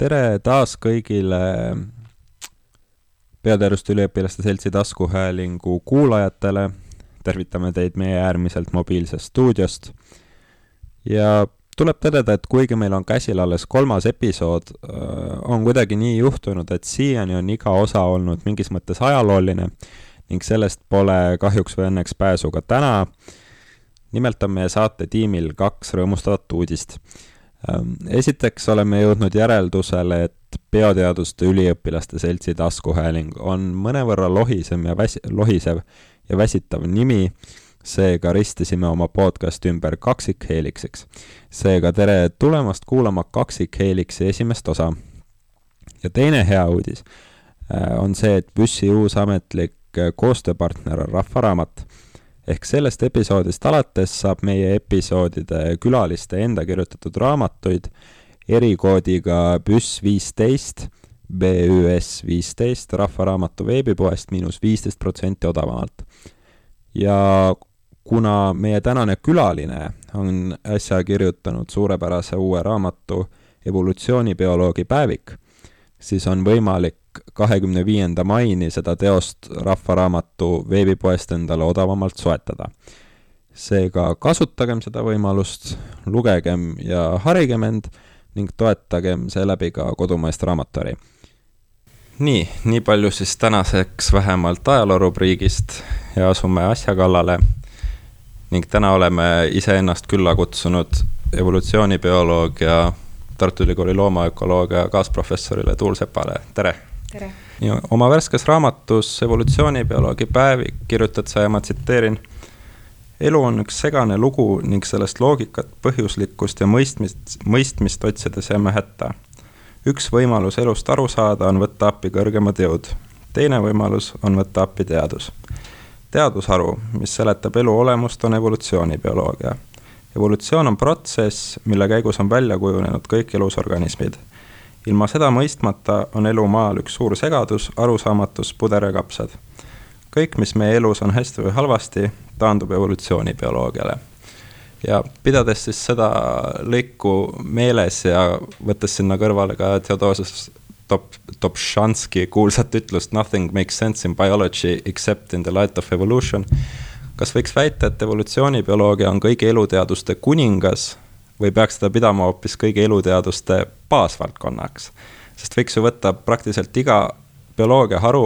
tere taas kõigile Peateaduste Üliõpilaste Seltsi taskuhäälingu kuulajatele. tervitame teid meie äärmiselt mobiilsest stuudiost. ja tuleb tõdeda, et kuigi meil on käsil alles kolmas episood, on kuidagi nii juhtunud, et siiani on iga osa olnud mingis mõttes ajalooline ning sellest pole kahjuks või õnneks pääsu ka täna. nimelt on meie saatetiimil kaks rõõmustavat uudist esiteks oleme jõudnud järeldusele, et Peateaduste Üliõpilaste Seltsi taskuhääling on mõnevõrra lohisem ja väs-, lohisev ja väsitav nimi, seega ristisime oma podcasti ümber Kaksikheeliksiks. seega tere tulemast kuulama Kaksikheeliksi esimest osa. ja teine hea uudis äh, on see, et Püssi uus ametlik äh, koostööpartner on Rahvaraamat ehk sellest episoodist alates saab meie episoodide külaliste enda kirjutatud raamatuid erikoodiga BÜS viisteist, BÜS viisteist Rahvaraamatu veebipoest miinus viisteist protsenti odavamalt. ja kuna meie tänane külaline on äsja kirjutanud suurepärase uue raamatu Evolutsioonibioloogi päevik, siis on võimalik kahekümne viienda maini seda teost Rahvaraamatu veebipoest endale odavamalt soetada. seega kasutagem seda võimalust, lugegem ja harigem end ning toetagem seeläbi ka kodumaist raamaturi. nii, nii palju siis tänaseks vähemalt ajaloorubriigist ja asume asja kallale. ning täna oleme iseennast külla kutsunud evolutsioonibioloogia Tartu Ülikooli loomaökoloogia kaasprofessorile Tuul Sepale, tere tere! ja oma värskes raamatus Evolutsioonibioloogi päevik kirjutad sa ja ma tsiteerin. elu on üks segane lugu ning sellest loogikat, põhjuslikkust ja mõistmist, mõistmist otsides jääme hätta. üks võimalus elust aru saada on võtta appi kõrgemad jõud. teine võimalus on võtta appi teadus. teadusharu, mis seletab elu olemust, on evolutsioonibioloogia. evolutsioon on protsess, mille käigus on välja kujunenud kõik elusorganismid ilma seda mõistmata on elu maal üks suur segadus, arusaamatus, puder ja kapsad. kõik, mis meie elus on hästi või halvasti, taandub evolutsioonibioloogiale. ja pidades siis seda lõiku meeles ja võttes sinna kõrvale ka Theodosius Top, Topšanski kuulsat ütlust Nothing makes sense in biology except in the light of evolution, kas võiks väita, et evolutsioonibioloogia on kõigi eluteaduste kuningas või peaks seda pidama hoopis kõigi eluteaduste baasvaldkonnaks. sest võiks ju võtta praktiliselt iga bioloogiaharu,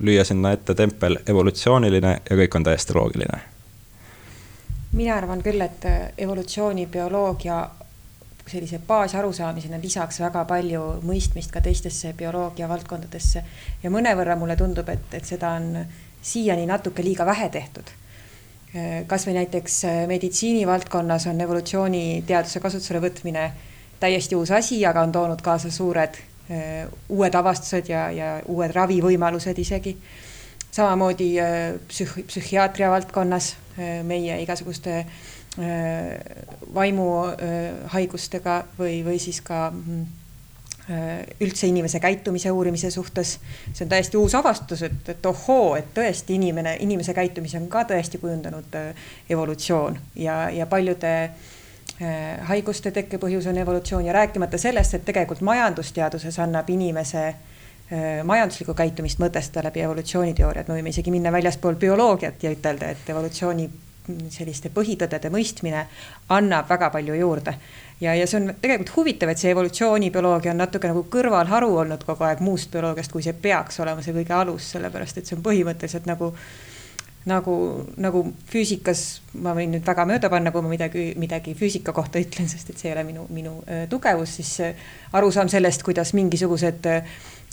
lüüa sinna ette tempel evolutsiooniline ja kõik on täiesti loogiline. mina arvan küll, et evolutsioonibioloogia sellise baasarusaamisena lisaks väga palju mõistmist ka teistesse bioloogia valdkondadesse ja mõnevõrra mulle tundub, et, et seda on siiani natuke liiga vähe tehtud kasvõi näiteks äh, meditsiinivaldkonnas on evolutsiooniteaduse kasutusele võtmine täiesti uus asi, aga on toonud kaasa suured äh, uued avastused ja, ja uued ravivõimalused isegi. samamoodi äh, psühh-, psühhiaatria valdkonnas meie igasuguste vaimuhaigustega või, või siis ka mm, üldse inimese käitumise uurimise suhtes. see on täiesti uus avastus, et, et ohoo, et tõesti inimene, inimese käitumise on ka tõesti kujundanud evolutsioon ja, ja paljude äh, haiguste tekkepõhjus on evolutsioon ja rääkimata sellest, et tegelikult majandusteaduses annab inimese majanduslikku käitumist mõtestada läbi evolutsiooniteooriat, me võime isegi minna väljaspool bioloogiat ja ütelda, et evolutsiooni selliste põhitõdede mõistmine annab väga palju juurde. Ja, ja see on tegelikult huvitav, et see evolutsioonibioloogia on natuke nagu kõrvalharu olnud kogu aeg muust bioloogiast, kui see peaks olema see kõige alus, sellepärast et see on põhimõtteliselt nagu nagu, nagu füüsikas, ma võin nüüd väga mööda panna, kui ma midagi, midagi füüsika kohta ütlen, sest et see ei ole minu, minu tugevus, siis arusaam sellest, kuidas mingisugused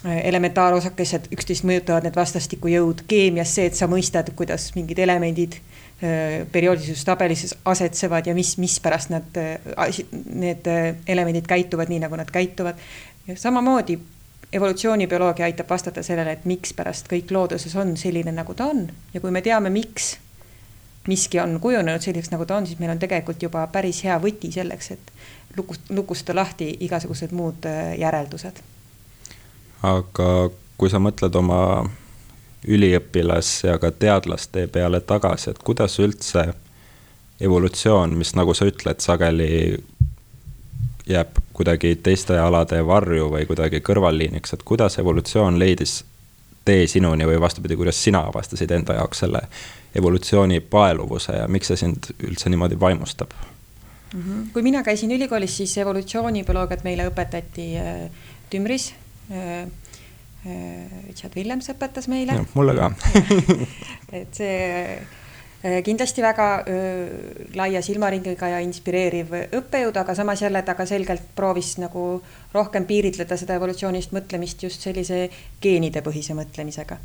elementaarosakesed üksteist mõjutavad, need vastastikku jõud, keemias see, et sa mõistad, kuidas mingid elemendid Äh, perioodilisustabelises asetsevad ja mis, mispärast nad, need elemendid käituvad nii, nagu nad käituvad. samamoodi evolutsioonibioloogia aitab vastata sellele, et mikspärast kõik looduses on selline, nagu ta on ja kui me teame, miks miski on kujunenud selliseks, nagu ta on, siis meil on tegelikult juba päris hea võti selleks, et lukust, lukustada lahti igasugused muud järeldused. aga kui sa mõtled oma üliõpilas- ja ka teadlaste peale tagasi, et kuidas üldse evolutsioon, mis nagu sa ütled, sageli jääb kuidagi teiste alade varju või kuidagi kõrvalliiniks, et kuidas evolutsioon leidis tee sinuni või vastupidi, kuidas sina avastasid enda jaoks selle evolutsiooni paeluvuse ja miks see sind üldse niimoodi vaimustab? -hmm. kui mina käisin ülikoolis, siis evolutsioonibioloogiat meile õpetati äh, Tümris äh, äh,. Richard Willems õpetas meile. mulle ka et see kindlasti väga öö, laia silmaringiga ja inspireeriv õppejõud, aga samas jälle ta ka selgelt proovis nagu rohkem piiritleda seda evolutsioonist mõtlemist just sellise geenide põhise mõtlemisega.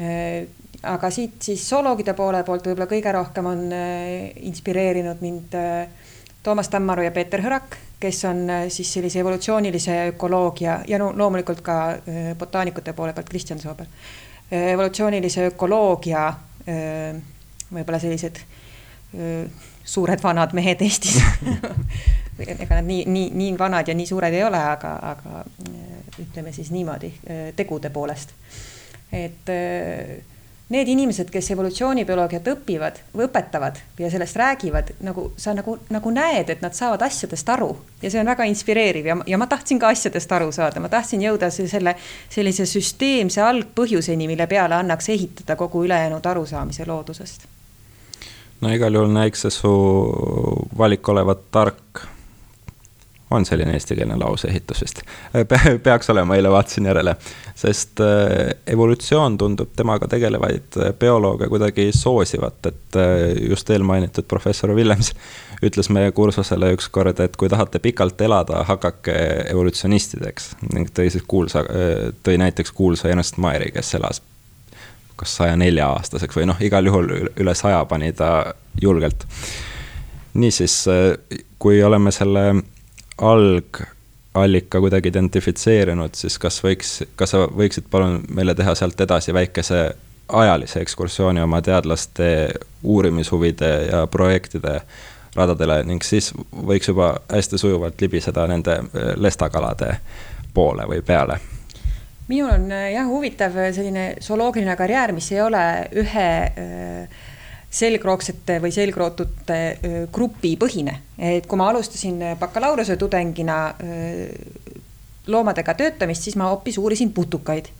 Äh, aga siit siis zooloogide poole poolt võib-olla kõige rohkem on äh, inspireerinud mind Toomas Tammaru ja Peeter Hõrak, kes on siis sellise evolutsioonilise ökoloogia ja no loomulikult ka botaanikute poole pealt Kristjan Soobel, evolutsioonilise ökoloogia öö, võib-olla sellised öö, suured vanad mehed Eestis. Ega nad nii, nii, nii vanad ja nii suured ei ole, aga, aga ütleme siis niimoodi tegude poolest. et need inimesed, kes evolutsioonibioloogiat õpivad või õpetavad ja sellest räägivad, nagu sa nagu, nagu näed, et nad saavad asjadest aru. Ja see on väga inspireeriv ja, ja ma tahtsin ka asjadest aru saada, ma tahtsin jõuda selle sellise süsteemse algpõhjuseni, mille peale annaks ehitada kogu ülejäänud arusaamise loodusest no igal juhul näikse su valik olevat tark. on selline eestikeelne lauseehitus vist Pe? peaks olema, eile vaatasin järele, sest äh, evolutsioon tundub temaga tegelevaid äh, biolooge kuidagi soosivat, et äh, just eelmainitud professor Willems ütles meie kursusele ükskord, et kui tahate pikalt elada, hakake evolutsionistideks ning tõi siis kuulsa, tõi näiteks kuulsa Ernst Mayri, kes elas kas saja nelja aastaseks või noh, igal juhul üle saja pani ta julgelt. niisiis, kui oleme selle algallika kuidagi identifitseerinud, siis kas võiks, kas sa võiksid palun meile teha sealt edasi väikese ajalise ekskursiooni oma teadlaste uurimishuvide ja projektide radadele ning siis võiks juba hästi sujuvalt libiseda nende lestakalade poole või peale minul on äh, jah, huvitav äh, selline zooloogiline karjäär, mis ei ole ühe äh, selgroogsete või selgrootute grupi põhine. et kui ma alustasin bakalaureuse tudengina loomadega töötamist, siis ma hoopis uurisin putukaid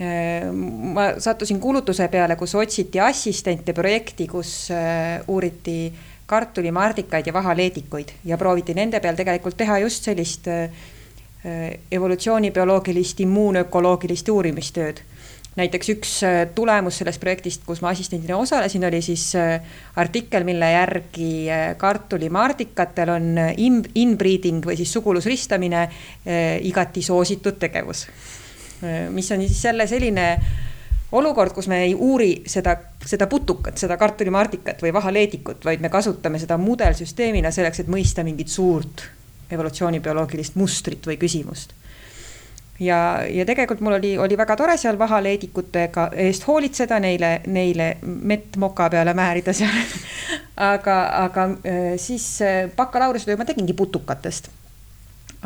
ma sattusin kuulutuse peale, kus otsiti assistente projekti, kus uuriti kartulimardikaid ja vahaleedikuid ja prooviti nende peal tegelikult teha just sellist Äh, evolutsioonibioloogilist, immuunökoloogilist uurimistööd. näiteks üks äh, tulemus sellest projektist, kus ma assistendina osalesin, oli siis äh, artikkel, mille järgi kartulimaardikatel on in, inbreeding või siis sugulusristamine igati soositud tegevus. mis on siis jälle selline olukord, kus me ei uuri seda, seda putukat, seda kartulimardikat või vahaleedikut, vaid me kasutame seda mudelsüsteemina selleks, et mõista mingit suurt evolutsioonibioloogilist mustrit või küsimust. ja, ja tegelikult mul oli, oli väga tore seal vahaleedikutega eest hoolitseda, neile, neile mett moka peale määrida seal aga, aga äh, siis äh, bakalaureusetöö ma tegingi putukatest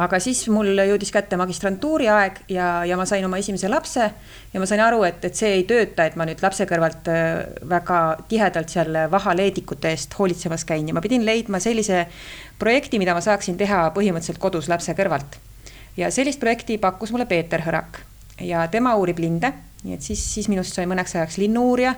aga siis mul jõudis kätte magistrantuuri aeg ja, ja ma sain oma esimese lapse ja ma sain aru, et, et see ei tööta, et ma nüüd lapse kõrvalt äh, väga tihedalt seal vahaleedikute eest hoolitsemas käin ja ma pidin leidma sellise projekti, mida ma saaksin teha põhimõtteliselt kodus lapse kõrvalt. ja sellist projekti pakkus mulle Peeter Hõrak ja tema uurib linde nii et siis, siis minust sai mõneks ajaks linnu-uurija,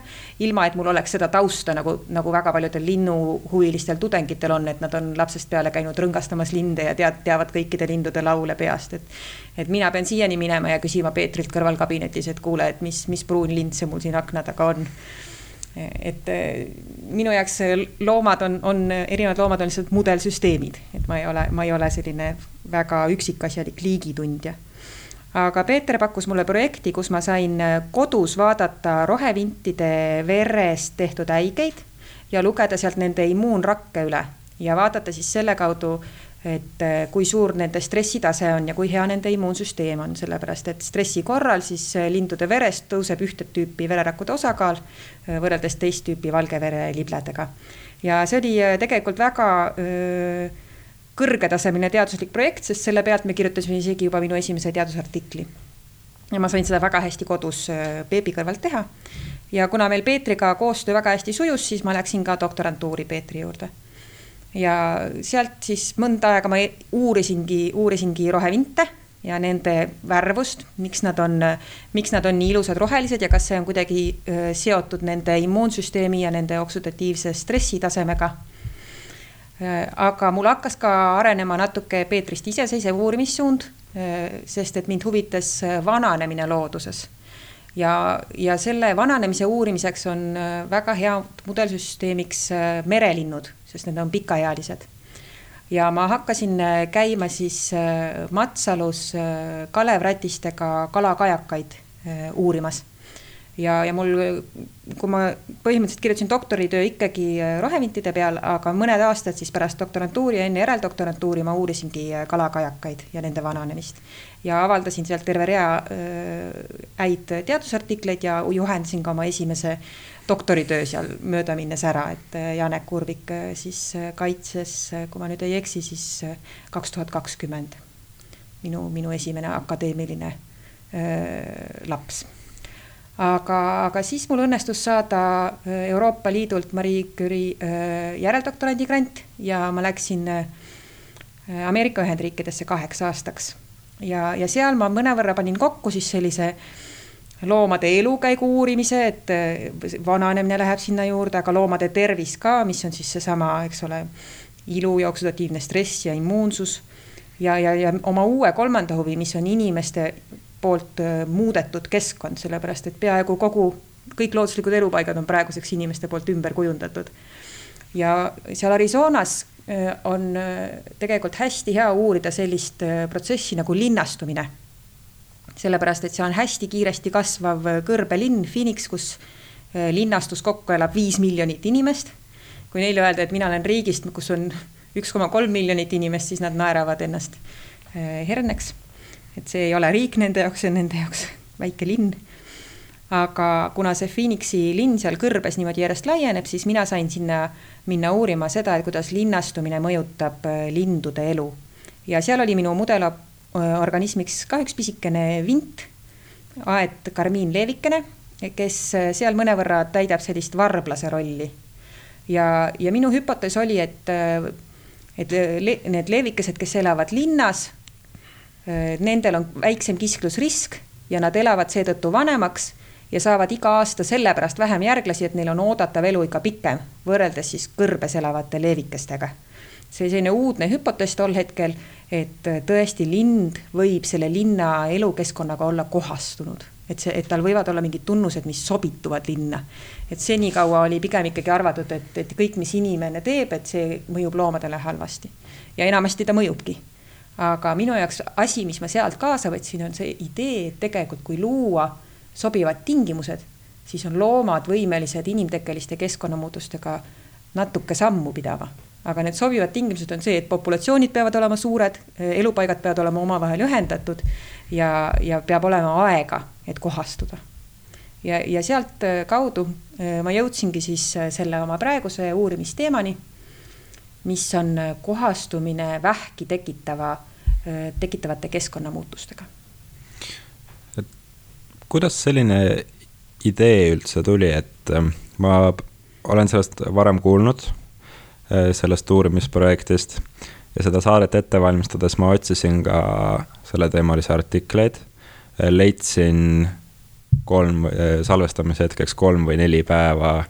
ilma et mul oleks seda tausta nagu, nagu väga paljudel linnuhuvilistel tudengitel on, et nad on lapsest peale käinud rõngastamas linde ja tead, teavad kõikide lindude laule peast, et. et mina pean siiani minema ja küsima Peetrilt kõrvalkabinetis, et kuule, et mis, mis pruun lind see mul siin akna taga on. et eh, minu jaoks loomad on, on, erinevad loomad on lihtsalt mudelsüsteemid, et ma ei ole, ma ei ole selline väga üksikasjalik liigitundja aga Peeter pakkus mulle projekti, kus ma sain äh, kodus vaadata rohevintide verest tehtud äigeid ja lugeda sealt nende immuunrakke üle ja vaadata siis selle kaudu, et äh, kui suur nende stressitase on ja kui hea nende immuunsüsteem on, sellepärast et stressi korral siis äh, lindude verest tõuseb ühte tüüpi vererakkude osakaal võrreldes teist tüüpi valge vere libledega. ja see oli tegelikult väga öö, kõrgetasemeline teaduslik projekt, sest selle pealt me kirjutasime isegi juba minu esimese teadusartikli. ja ma sain seda väga hästi kodus äh, beebi kõrvalt teha. ja kuna meil Peetriga koostöö väga hästi sujus, siis ma läksin ka doktorantuuri Peetri juurde. ja sealt siis mõnda aega ma uurisingi, uurisingi rohevinte ja nende värvust, miks nad on, miks nad on nii ilusad rohelised ja kas see on kuidagi seotud nende immuunsüsteemi ja nende oksüdatiivse stressi tasemega. Aga mul hakkas ka arenema natuke Peetrist iseseisev uurimissuund, sest et mind huvitas vananemine looduses ja, ja selle vananemise uurimiseks on väga hea mudelsüsteemiks merelinnud, sest need on pikaealised ja ma hakkasin äh, käima siis äh, Matsalus äh, Kalev Rätistega kalakajakaid uurimas. Ja, ja mul, kui ma põhimõtteliselt kirjutasin doktoritöö ikkagi rohevintide peal, aga mõned aastad siis pärast doktorantuuri ja enne järeldoktorantuuri ma uurisingi kalakajakaid ja nende vananemist. ja avaldasin sealt terve rea häid teadusartikleid ja juhendasin ka oma esimese äh, doktoritöö seal mööda minnes ära, et äh, Janek Urvik äh, siis äh, kaitses, kui ma nüüd ei eksi, siis kaks tuhat kakskümmend minu, minu esimene akadeemiline öö, laps. Aga, aga siis mul õnnestus saada Euroopa Liidult Marie Curie järeldoktorandi grant ja ma läksin Ameerika Ühendriikidesse kaheks aastaks ja, ja seal ma mõnevõrra panin kokku siis sellise äh, loomade elukäigu uurimise, et vananemine läheb sinna juurde, aga loomade tervis ka, mis on siis seesama, eks ole, ilu ja oksüdatiivne stress ja immuunsus. ja, ja, ja oma uue kolmanda huvi, mis on inimeste poolt muudetud keskkond, sellepärast et peaaegu kogu, kõik looduslikud elupaigad on praeguseks inimeste poolt ümber kujundatud. ja seal Arizonas on tegelikult hästi hea uurida sellist protsessi nagu linnastumine sellepärast et see on hästi kiiresti kasvav kõrbelinn Phoenix, kus linnastus kokku elab viis miljonit inimest. kui neile öelda, et mina olen riigist, kus on üks koma kolm miljonit inimest, siis nad naeravad ennast herneks. Et see ei ole riik nende jaoks, see on nende jaoks väike linn. aga kuna see Phoenixi linn seal kõrbes niimoodi järjest laieneb, siis mina sain sinna minna uurima seda, et kuidas linnastumine mõjutab äh, lindude elu. ja seal oli minu mudel Äh, ka üks pisikene vint, aed karmiin leevikene, kes äh, seal mõnevõrra täidab sellist varblase rolli. ja, ja minu hüpotees oli, et, et le, need leevikesed, kes elavad linnas, nendel on väiksem kisklusrisk ja nad elavad seetõttu vanemaks ja saavad iga aasta sellepärast vähem järglasi, et neil on oodatav eluiga pikem võrreldes siis kõrbes elavate leevikestega. see selline uudne hüpotees tol hetkel et äh, tõesti lind võib selle linna elukeskkonnaga olla kohastunud, et see, et tal võivad olla mingid tunnused, mis sobituvad linna. et senikaua oli pigem ikkagi arvatud, et, et kõik, mis inimene teeb, et see mõjub loomadele halvasti ja enamasti ta mõjubki. Aga minu jaoks asi, mis ma sealt kaasa võtsin, on see idee, et tegelikult kui luua sobivad tingimused, siis on loomad võimelised inimtekkeliste keskkonnamuutustega natuke sammu pidama aga need sobivad tingimused on see, et populatsioonid peavad olema suured, elupaigad peavad olema omavahel ühendatud ja, ja peab olema aega, et kohastuda. ja, ja sealt äh, kaudu äh, ma jõudsingi siis äh, selle oma praeguse uurimisteemani, mis on kohastumine vähki tekitava, tekitavate keskkonnamuutustega. et kuidas selline idee üldse tuli, et ma olen sellest varem kuulnud Äh, sellest uurimisprojektist. ja seda saadet ette valmistades ma otsisin ka selleteemalisi artikleid, äh, leidsin kolm, äh, salvestamise hetkeks kolm või neli päeva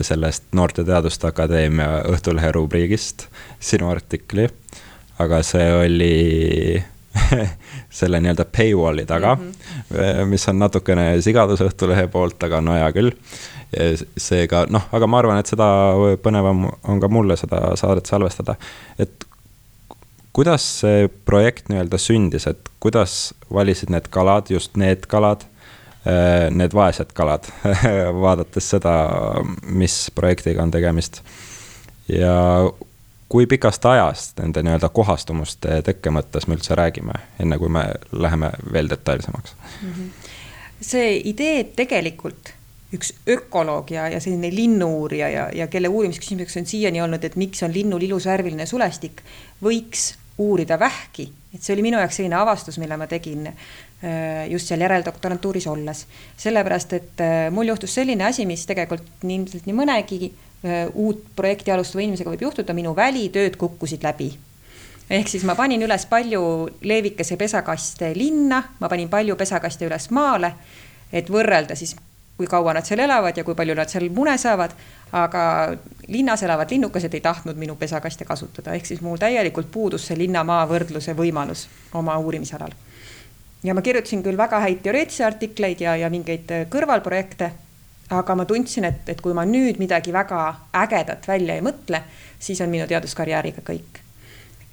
sellest Noorte Teaduste Akadeemia Õhtulehe rubriigist sinu artikli. aga see oli selle nii-öelda paywall'i taga mm, -hmm. mis on natukene sigadus Õhtulehe poolt, aga no hea küll seega noh, aga ma arvan, et seda põnevam on ka mulle seda saadet salvestada. et kuidas see projekt nii-öelda sündis, et kuidas valisid need kalad, just need kalad, need vaesed kalad vaadates seda, mis projektiga on tegemist. ja kui pikast ajast nende nii-öelda kohastumuste tekke mõttes me üldse räägime, enne kui me läheme veel detailsemaks mm? -hmm. see idee tegelikult üks ökoloog ja, ja selline linnu-uurija ja, ja kelle uurimisküsimuseks on siiani olnud, et miks on linnul ilus värviline sulestik, võiks uurida vähki, et see oli minu jaoks selline avastus, mille ma tegin äh, just seal järeldoktorantuuris olles. sellepärast, et äh, mul juhtus selline asi, mis tegelikult nii ilmselt nii mõnegi uut projekti alustava inimesega võib juhtuda, minu välitööd kukkusid läbi ehk siis ma panin üles palju leevikese pesakaste linna, ma panin palju pesakaste üles maale, et võrrelda siis, kui kaua nad seal elavad ja kui palju nad seal mune saavad. aga linnas elavad linnukesed ei tahtnud minu pesakaste kasutada, ehk siis mul täielikult puudus see linna-maa võrdluse võimalus oma uurimisalal. Ja ma kirjutasin küll väga häid teoreetilisi artikleid ja, ja mingeid kõrvalprojekte, aga ma tundsin, et, et kui ma nüüd midagi väga ägedat välja ei mõtle, siis on minu teaduskarjääriga kõik.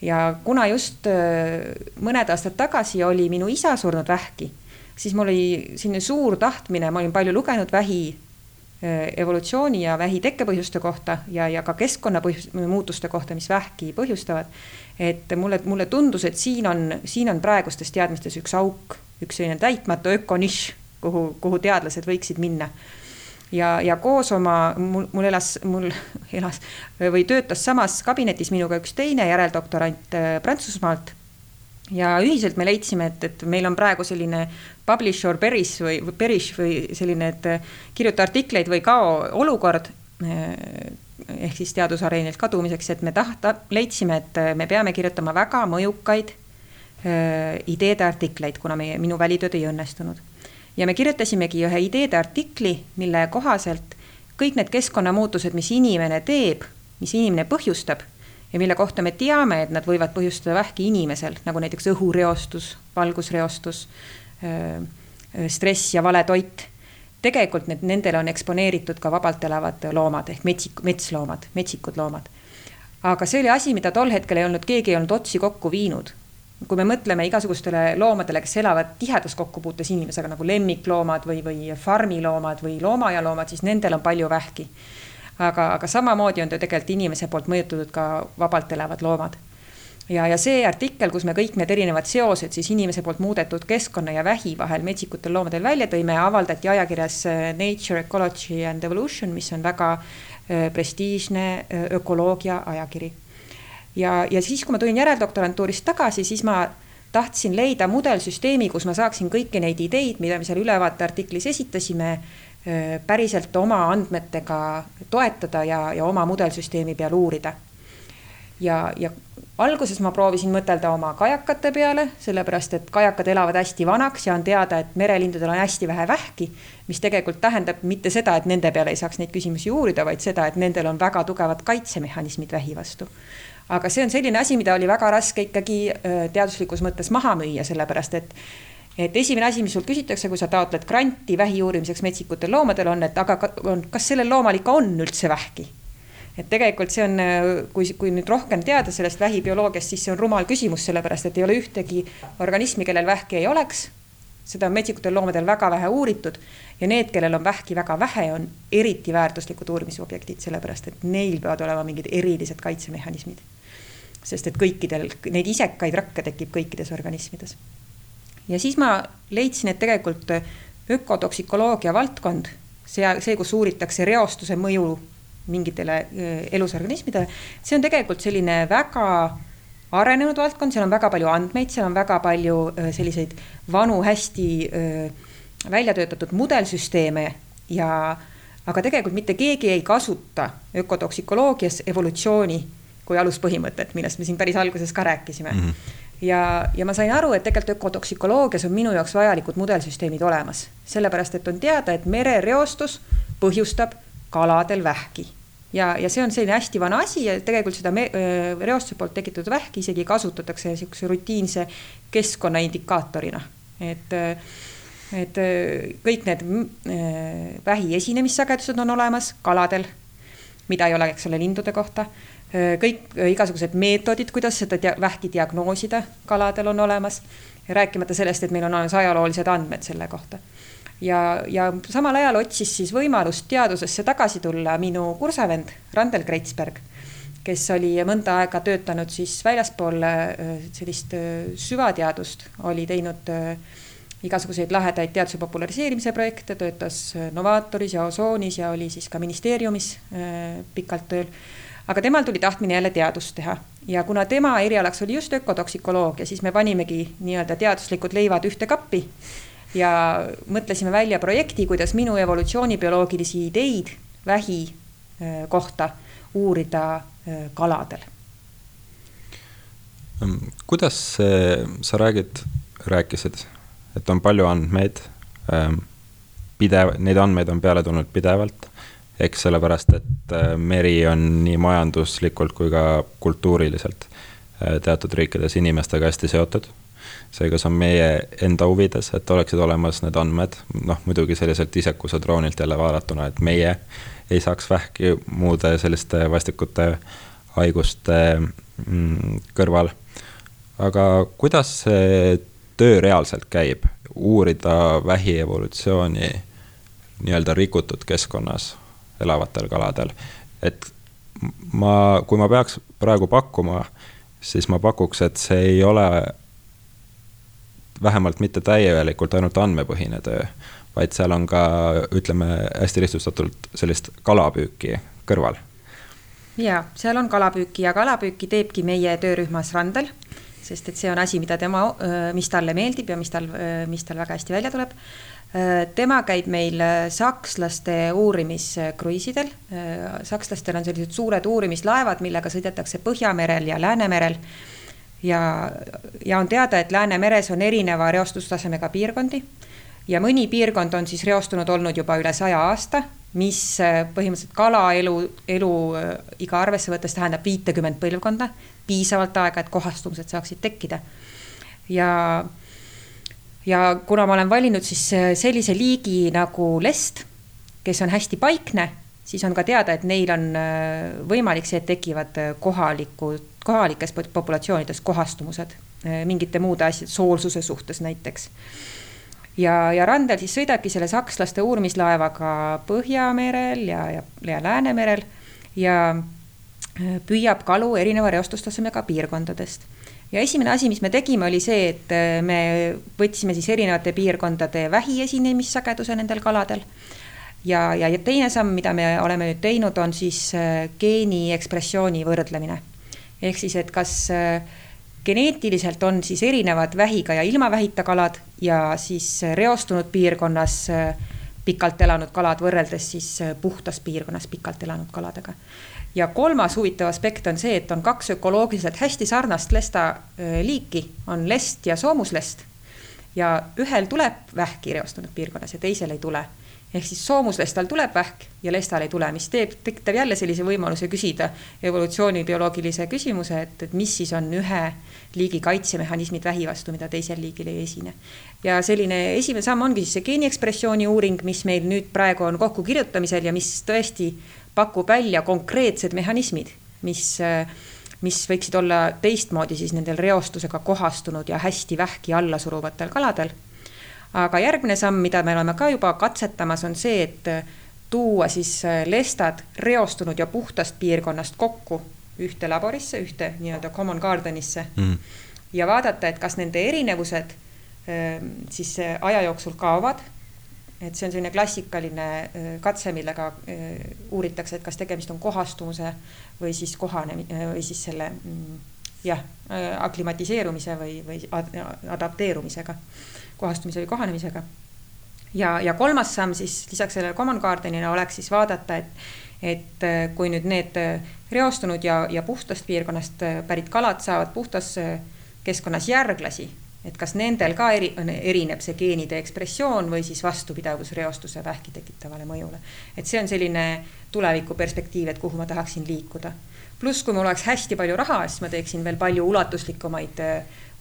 Ja kuna just äh, mõned aastad tagasi oli minu isa surnud vähki, siis mul oli selline suur tahtmine, ma olin palju lugenud vähi äh, evolutsiooni ja vähi tekkepõhjuste kohta ja, ja ka keskkonna põhjus, muutuste kohta, mis vähki põhjustavad. et mulle, mulle tundus, et siin on, siin on praegustes teadmistes üks auk, üks selline täitmatu ökonišš, kuhu, kuhu teadlased võiksid minna ja, ja koos oma, mul, mul elas, mul elas või töötas samas kabinetis minuga üks teine järeldoktorant äh, Prantsusmaalt. ja ühiselt me leidsime, et, et meil on praegu selline publish or perish või perish või selline, et äh, kirjuta artikleid või kao olukord äh, ehk siis teadusareenilt kadumiseks, et me tahta, leidsime, et me peame kirjutama väga mõjukaid ideede artikleid, kuna meie, minu välitööd ei õnnestunud. Ja me kirjutasimegi ühe ideede artikli, mille kohaselt kõik need keskkonnamuutused, mis inimene teeb, mis inimene põhjustab ja mille kohta me teame, et nad võivad põhjustada vähki inimesel, nagu näiteks õhureostus, valgusreostus, stress ja vale toit. tegelikult need, nendele on eksponeeritud ka vabalt elavad loomad ehk metsik, metsloomad, metsikud loomad. aga see oli asi, mida tol hetkel ei olnud, keegi ei olnud otsi kokku viinud kui me mõtleme igasugustele loomadele, kes elavad tihedas kokkupuutes inimesega nagu lemmikloomad või, või farmiloomad või loomaialoomad, siis nendel on palju vähki. aga, aga samamoodi on ta tegelikult inimese poolt mõjutatud ka vabalt elavad loomad. Ja, ja see artikkel, kus me kõik need erinevad seosed siis inimese poolt muudetud keskkonna ja vähi vahel metsikutel loomadel välja tõime, avaldati ajakirjas äh, Nature Ecology and Evolution, mis on väga äh, prestiižne äh, ökoloogia ajakiri ja, ja siis, kui ma tulin järeldoktorantuurist tagasi, siis ma tahtsin leida mudelsüsteemi, kus ma saaksin kõiki neid ideid, mida me seal ülevaate artiklis esitasime, päriselt oma andmetega toetada ja, ja oma mudelsüsteemi peal uurida. ja, ja alguses ma proovisin mõtelda oma kajakate peale, sellepärast et kajakad elavad hästi vanaks ja on teada, et merelindudel on hästi vähe vähki, mis tegelikult tähendab mitte seda, et nende peale ei saaks neid küsimusi uurida, vaid seda, et nendel on väga tugevad kaitsemehhanismid vähi vastu aga see on selline asi, mida oli väga raske ikkagi teaduslikus mõttes maha müüa, sellepärast et et esimene asi, mis sult küsitakse, kui sa taotled granti vähi uurimiseks metsikutel loomadel on, et aga on, kas sellel loomal ikka on üldse vähki? Et tegelikult see on, äh, kui, kui nüüd rohkem teada sellest vähibioloogiast, siis see on rumal küsimus, sellepärast et ei ole ühtegi organismi, kellel vähki ei oleks. seda on metsikutel loomadel väga vähe uuritud ja need, kellel on vähki väga vähe, on eriti väärtuslikud uurimisobjektid, sellepärast et neil peavad olema mingid erilised kaitsemehhanismid sest et kõikidel, neid isekaid rakke tekib kõikides organismides. ja siis ma leidsin, et tegelikult ökotoksikoloogia valdkond, see, see, kus uuritakse reostuse mõju mingitele elusorganismidele, see on tegelikult selline väga arenenud valdkond, seal on väga palju andmeid, seal on väga palju selliseid vanu, hästi välja töötatud mudelsüsteeme ja aga tegelikult mitte keegi ei kasuta ökotoksikoloogias evolutsiooni kui aluspõhimõtet, millest me siin päris alguses ka rääkisime. Mm. -hmm ja, ja ma sain aru, et tegelikult ökotoksikoloogias on minu jaoks vajalikud mudelsüsteemid olemas, sellepärast et on teada, et merereostus põhjustab kaladel vähki. ja, ja see on selline hästi vana asi ja tegelikult seda me, reostuse poolt tekitatud vähki isegi kasutatakse niisuguse rutiinse keskkonnaindikaatorina, et et kõik need vähi esinemissagedused on olemas kaladel, mida ei ole, eks ole, lindude kohta kõik igasugused meetodid, kuidas seda dia vähki diagnoosida kaladel on olemas. rääkimata sellest, et meil on olemas ajaloolised andmed selle kohta. Ja, ja samal ajal otsis siis võimalust teadusesse tagasi tulla minu kursavend Randel Kreitsberg, kes oli mõnda aega töötanud siis väljaspool sellist süvateadust, oli teinud igasuguseid lahedaid teaduse populariseerimise projekte, töötas Novaatoris ja Osoonis ja oli siis ka ministeeriumis pikalt tööl. Aga temal tuli tahtmine jälle teadust teha. Ja kuna tema erialaks oli just ökotoksikoloogia, siis me panimegi nii-öelda teaduslikud leivad ühte kappi ja mõtlesime välja projekti, kuidas minu evolutsioonibioloogilisi ideid vähi kohta uurida kaladel. kuidas see, sa räägid, rääkisid, et on palju andmeid, pidev, neid andmeid on peale tulnud pidevalt. Eks sellepärast, et meri on nii majanduslikult kui ka kultuuriliselt teatud riikides inimestega hästi seotud seega see on meie enda huvides, et oleksid olemas need andmed, noh muidugi selliselt isekuse droonilt jälle vaadatuna, et meie ei saaks vähki muude selliste vastikute haiguste mm, kõrval. aga kuidas see töö reaalselt käib, uurida vähi evolutsiooni nii-öelda rikutud keskkonnas elavatel kaladel, et ma, kui ma peaks praegu pakkuma, siis ma pakuks, et see ei ole vähemalt mitte täielikult ainult andmepõhine töö, vaid seal on ka, ütleme hästi lihtsustatult, sellist kalapüüki kõrval. ja seal on kalapüüki ja kalapüüki teebki meie töörühmas Randel, sest et see on asi, mida tema, mis talle meeldib ja mis tal, mis tal väga hästi välja tuleb. tema käib meil sakslaste uurimiskruiisidel. sakslastel on sellised suured uurimislaevad, millega sõidetakse Põhjamerel ja Läänemerel ja, ja on teada, et Läänemeres on erineva reostustasemega piirkondi ja mõni piirkond on siis reostunud olnud juba üle saja aasta, mis äh, põhimõtteliselt kalaelu, elu äh, arvesse võttes tähendab viitekümmet põlvkonda, piisavalt aega, et kohastumused saaksid tekkida. ja, ja kuna ma olen valinud siis äh, sellise liigi nagu lest, kes on hästi paikne, siis on ka teada, et neil on võimalik see, et tekivad kohalikud kohalikes populatsioonides kohastumused eh, mingite muude asjade, soolsuse suhtes näiteks. ja, ja randel siis sõidabki selle sakslaste uurimislaevaga Põhjamerel ja, ja, ja Läänemerel ja püüab kalu erineva reostustasemega piirkondadest. ja esimene asi, mis me tegime, oli see, et me võtsime siis erinevate piirkondade vähiesinemissageduse nendel kaladel ja, ja teine samm, mida me oleme nüüd teinud, on siis geeni ekspressiooni võrdlemine ehk siis, et kas äh, geneetiliselt on siis erinevad vähiga ja ilma vähita kalad ja siis äh, reostunud piirkonnas äh, pikalt elanud kalad võrreldes siis puhtas piirkonnas pikalt elanud kaladega. ja kolmas huvitav aspekt on see, et on kaks ökoloogiliselt hästi sarnast lesta liiki, on lest ja soomuslest. ja ühel tuleb vähki reostunud piirkonnas ja teisel ei tule ehk siis soomuslestal tuleb vähk ja lestal ei tule, mis teeb, tekitab jälle sellise võimaluse küsida evolutsioonibioloogilise küsimuse, et, et mis siis on ühe liigi kaitsemehhanismid vähi vastu, mida teisel liigil ei esine. ja selline esimene samm ongi siis see geeniekspressiooni uuring, mis meil nüüd praegu on kokkukirjutamisel ja mis tõesti pakub välja konkreetsed mehhanismid, mis mis võiksid olla teistmoodi siis nendel reostusega kohastunud ja hästi vähki alla suruvatel kaladel aga järgmine samm, mida me oleme ka juba katsetamas, on see, et äh, tuua siis äh, lestad reostunud ja puhtast piirkonnast kokku ühte laborisse, ühte nii-öelda common garden'isse mm. ja vaadata, et kas nende erinevused ähm, siis äh, aja jooksul kaovad. et see on selline klassikaline katse, millega uuritakse, et kas tegemist on kohastumuse või siis kohanemise või siis selle mm, jah, aklimatiseerumise või, või adapteerumisega kohastumise või kohanemisega. ja, ja kolmas samm siis lisaks sellele common garden'ile oleks siis vaadata, et, et äh, kui nüüd need äh, reostunud ja, ja puhtast piirkonnast äh, pärit kalad saavad puhtas keskkonnas järglasi, et kas nendel ka eri, erineb see geenide ekspressioon või siis vastupidavus reostuse vähki tekitavale mõjule. et see on selline tulevikuperspektiiv, et kuhu ma tahaksin liikuda. Pluss, kui mul oleks hästi palju raha, siis ma teeksin veel palju ulatuslikumaid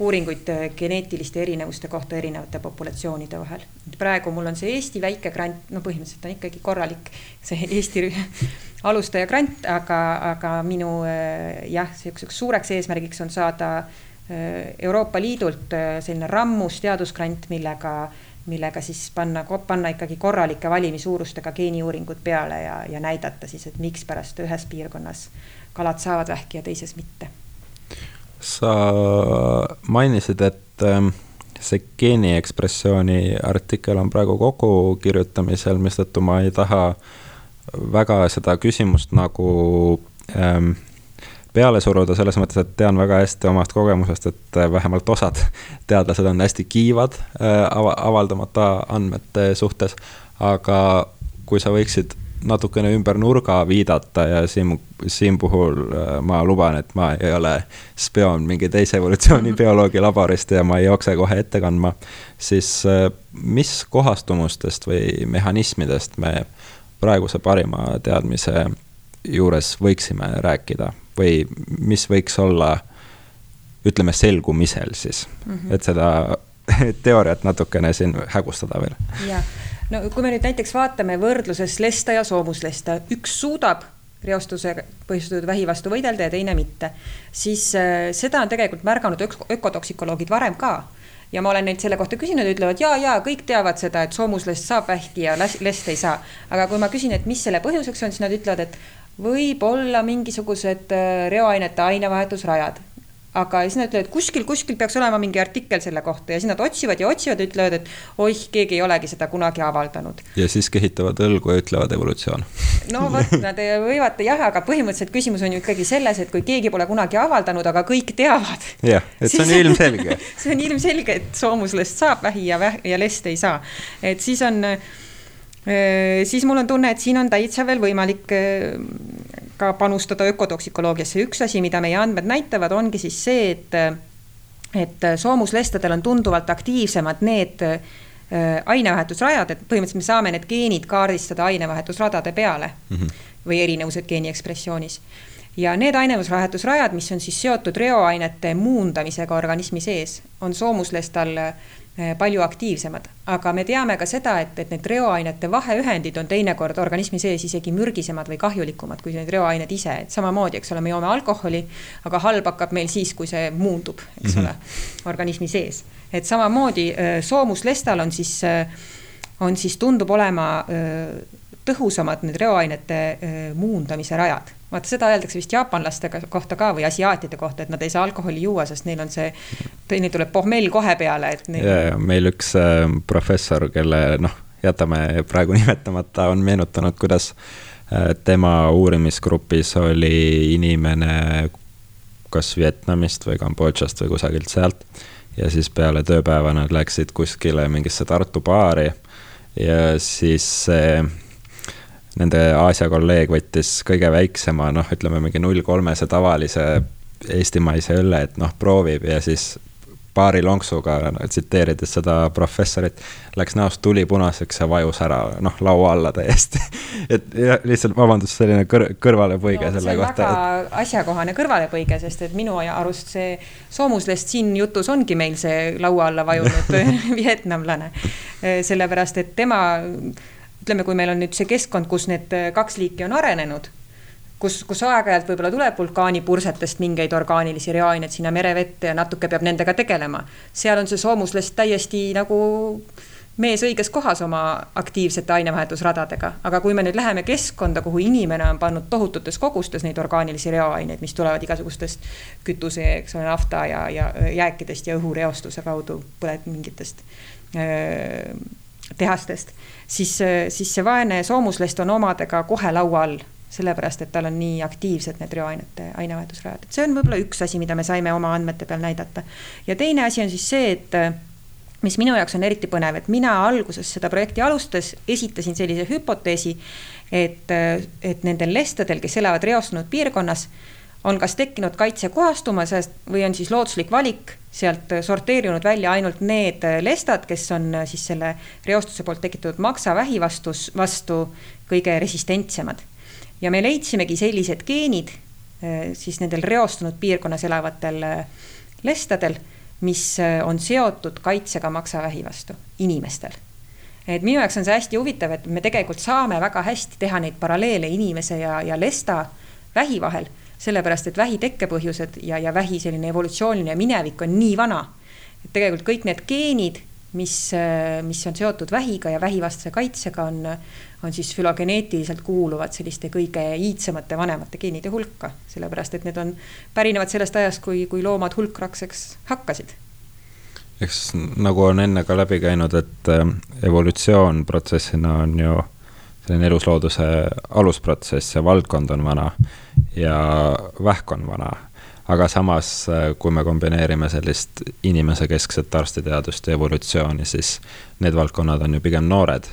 uuringuid äh, geneetiliste erinevuste kohta erinevate populatsioonide vahel. praegu mul on see Eesti väike grant, no põhimõtteliselt on ikkagi korralik see Eesti alustaja grant, aga, aga minu äh, jah, sihukeseks suureks eesmärgiks on saada äh, Euroopa Liidult selline rammus teadusgrant, millega millega siis panna, panna ikkagi korralike valimisuurustega geeniuuringud peale ja, ja näidata siis, et mikspärast ühes piirkonnas kalad saavad vähki ja teises mitte sa mainisid, et ähm, see geeniekspressiooni artikkel on praegu kokkukirjutamisel, mistõttu ma ei taha väga seda küsimust nagu ähm, peale suruda, selles mõttes, et tean väga hästi omast kogemusest, et äh, vähemalt osad teadlased on hästi kiivad äh, ava avaldamata andmete suhtes. aga kui sa võiksid natukene ümber nurga viidata ja siin, siin puhul äh, ma luban, et ma ei ole spioon mingi teise evolutsioonibioloogi laborist ja ma ei jookse kohe ette kandma, siis äh, mis kohastumustest või mehhanismidest me praeguse parima teadmise juures võiksime rääkida või mis võiks olla, ütleme, selgumisel siis mm, -hmm. et seda teooriat natukene siin hägustada veel. jah no kui me nüüd näiteks vaatame võrdluses lesta ja soomuslesta, üks suudab reostuse põhjustatud vähi vastu võidelda ja teine mitte, siis äh, seda on tegelikult märganud ök ökotoksikoloogid varem ka ja ma olen neilt selle kohta küsinud, ütlevad ja, ja kõik teavad seda, et soomuslest saab vähki ja lest ei saa. aga kui ma küsin, et mis selle põhjuseks on, siis nad ütlevad, et võib olla mingisugused äh, reoainete ainevahetusrajad aga siis nad ütlevad, et kuskil, kuskil peaks olema mingi artikkel selle kohta ja siis nad otsivad ja otsivad ja ütlevad, et oih, keegi ei olegi seda kunagi avaldanud. ja siis kehitavad õlgu ja ütlevad evolutsioon. no vot, nad võivad jah, aga põhimõtteliselt küsimus on ju ikkagi selles, et kui keegi pole kunagi avaldanud, aga kõik teavad. jah, et see on ilmselge see on ilmselge, et soomuslest saab vähi ja väh- ja lest ei saa, et siis on siis mul on tunne, et siin on täitsa veel võimalik ka panustada ökotoksikoloogiasse. üks asi, mida meie andmed näitavad, ongi siis see, et, et soomuslestadel on tunduvalt aktiivsemad need ainevahetusrajad, et põhimõtteliselt me saame need geenid kaardistada ainevahetusradade peale mm -hmm. või erinevused geeni ekspressioonis ja need ainevahetusrajad, mis on siis seotud reoainete muundamisega organismi sees, on soomuslestal palju aktiivsemad, aga me teame ka seda, et, et need reoainete vaheühendid on teinekord organismi sees isegi mürgisemad või kahjulikumad kui need reoained ise, et samamoodi, eks ole, me joome alkoholi, aga halb hakkab meil siis, kui see muundub, eks mm -hmm. ole, organismi sees. et samamoodi eh, soomuslestal on siis, eh, on siis, tundub olema tõhusamad need reoainete muundamise rajad vaata, seda öeldakse vist jaapanlaste kohta ka või asiaatide kohta, et nad ei saa alkoholi juua, sest neil on see, neil tuleb pohmell kohe peale, et neil.... ja, ja meil üks äh, professor, kelle noh, jätame praegu nimetamata, on meenutanud, kuidas äh, tema uurimisgrupis oli inimene kas Vietnamist või Kambodžast või kusagilt sealt. ja siis peale tööpäeva nad läksid kuskile mingisse Tartu baari ja siis see nende Aasia kolleeg võttis kõige väiksema, noh, ütleme mingi null kolmese tavalise eestimaise õlle, et noh, proovib ja siis paari lonksuga tsiteerides seda professorit, läks näost tuli punaseks ja vajus ära, noh, laua alla täiesti et ja, lihtsalt, vabandust, selline kõr-, kõrvalepõige no, selle kohta. väga et... asjakohane kõrvalepõige, sest et minu arust see soomuslest siin jutus ongi meil see laua alla vajunud vietnamlane. sellepärast, et tema ütleme, kui meil on nüüd see keskkond, kus need äh, kaks liiki on arenenud, kus, kus aeg-ajalt võib-olla tuleb vulkaanipursetest mingeid orgaanilisi reoaineid sinna merevette ja natuke peab nendega tegelema. seal on see soomuslest täiesti nagu mees õiges kohas oma aktiivsete ainevahetusradadega, aga kui me nüüd läheme keskkonda, kuhu inimene on pannud tohututes kogustes neid orgaanilisi reoaineid, mis tulevad igasugustest kütuse, eks ole, nafta ja, ja jääkidest ja õhureostuse kaudu põlet mingitest öö, tehastest, siis, siis see vaene soomuslest on omadega kohe laua all sellepärast, et tal on nii aktiivsed need reoainete ainevahetusrajad, et see on võib-olla üks asi, mida me saime oma andmete peal näidata. ja teine asi on siis see, et mis minu jaoks on eriti põnev, et mina alguses seda projekti alustades esitasin sellise hüpoteesi, et, et nendel lestadel, kes elavad reostunud piirkonnas, on kas tekkinud kaitsekohastumusest või on siis looduslik valik sealt sorteerinud välja ainult need lestad, kes on siis selle reostuse poolt tekitatud maksavähi vastus, vastu kõige resistentsemad. ja me leidsimegi sellised geenid siis nendel reostunud piirkonnas elavatel lestadel, mis on seotud kaitsega maksavähi vastu inimestel et minu jaoks on see hästi huvitav, et me tegelikult saame väga hästi teha neid paralleele inimese ja, ja lesta vähi vahel sellepärast et vähi tekkepõhjused ja, ja vähi selline evolutsiooniline minevik on nii vana. et tegelikult kõik need geenid, mis, mis on seotud vähiga ja vähivastase kaitsega, on, on siis fülogeneetiliselt kuuluvad selliste kõige iidsemate, vanemate geenide hulka, sellepärast et need on, pärinevad sellest ajast, kui, kui loomad hulkrakseks hakkasid eks nagu on enne ka läbi käinud, et äh, evolutsioon protsessina on ju selline eluslooduse alusprotsess ja valdkond on vana ja vähk on vana. aga samas, kui me kombineerime sellist inimesekeskset arstiteadust ja evolutsiooni, siis need valdkonnad on ju pigem noored.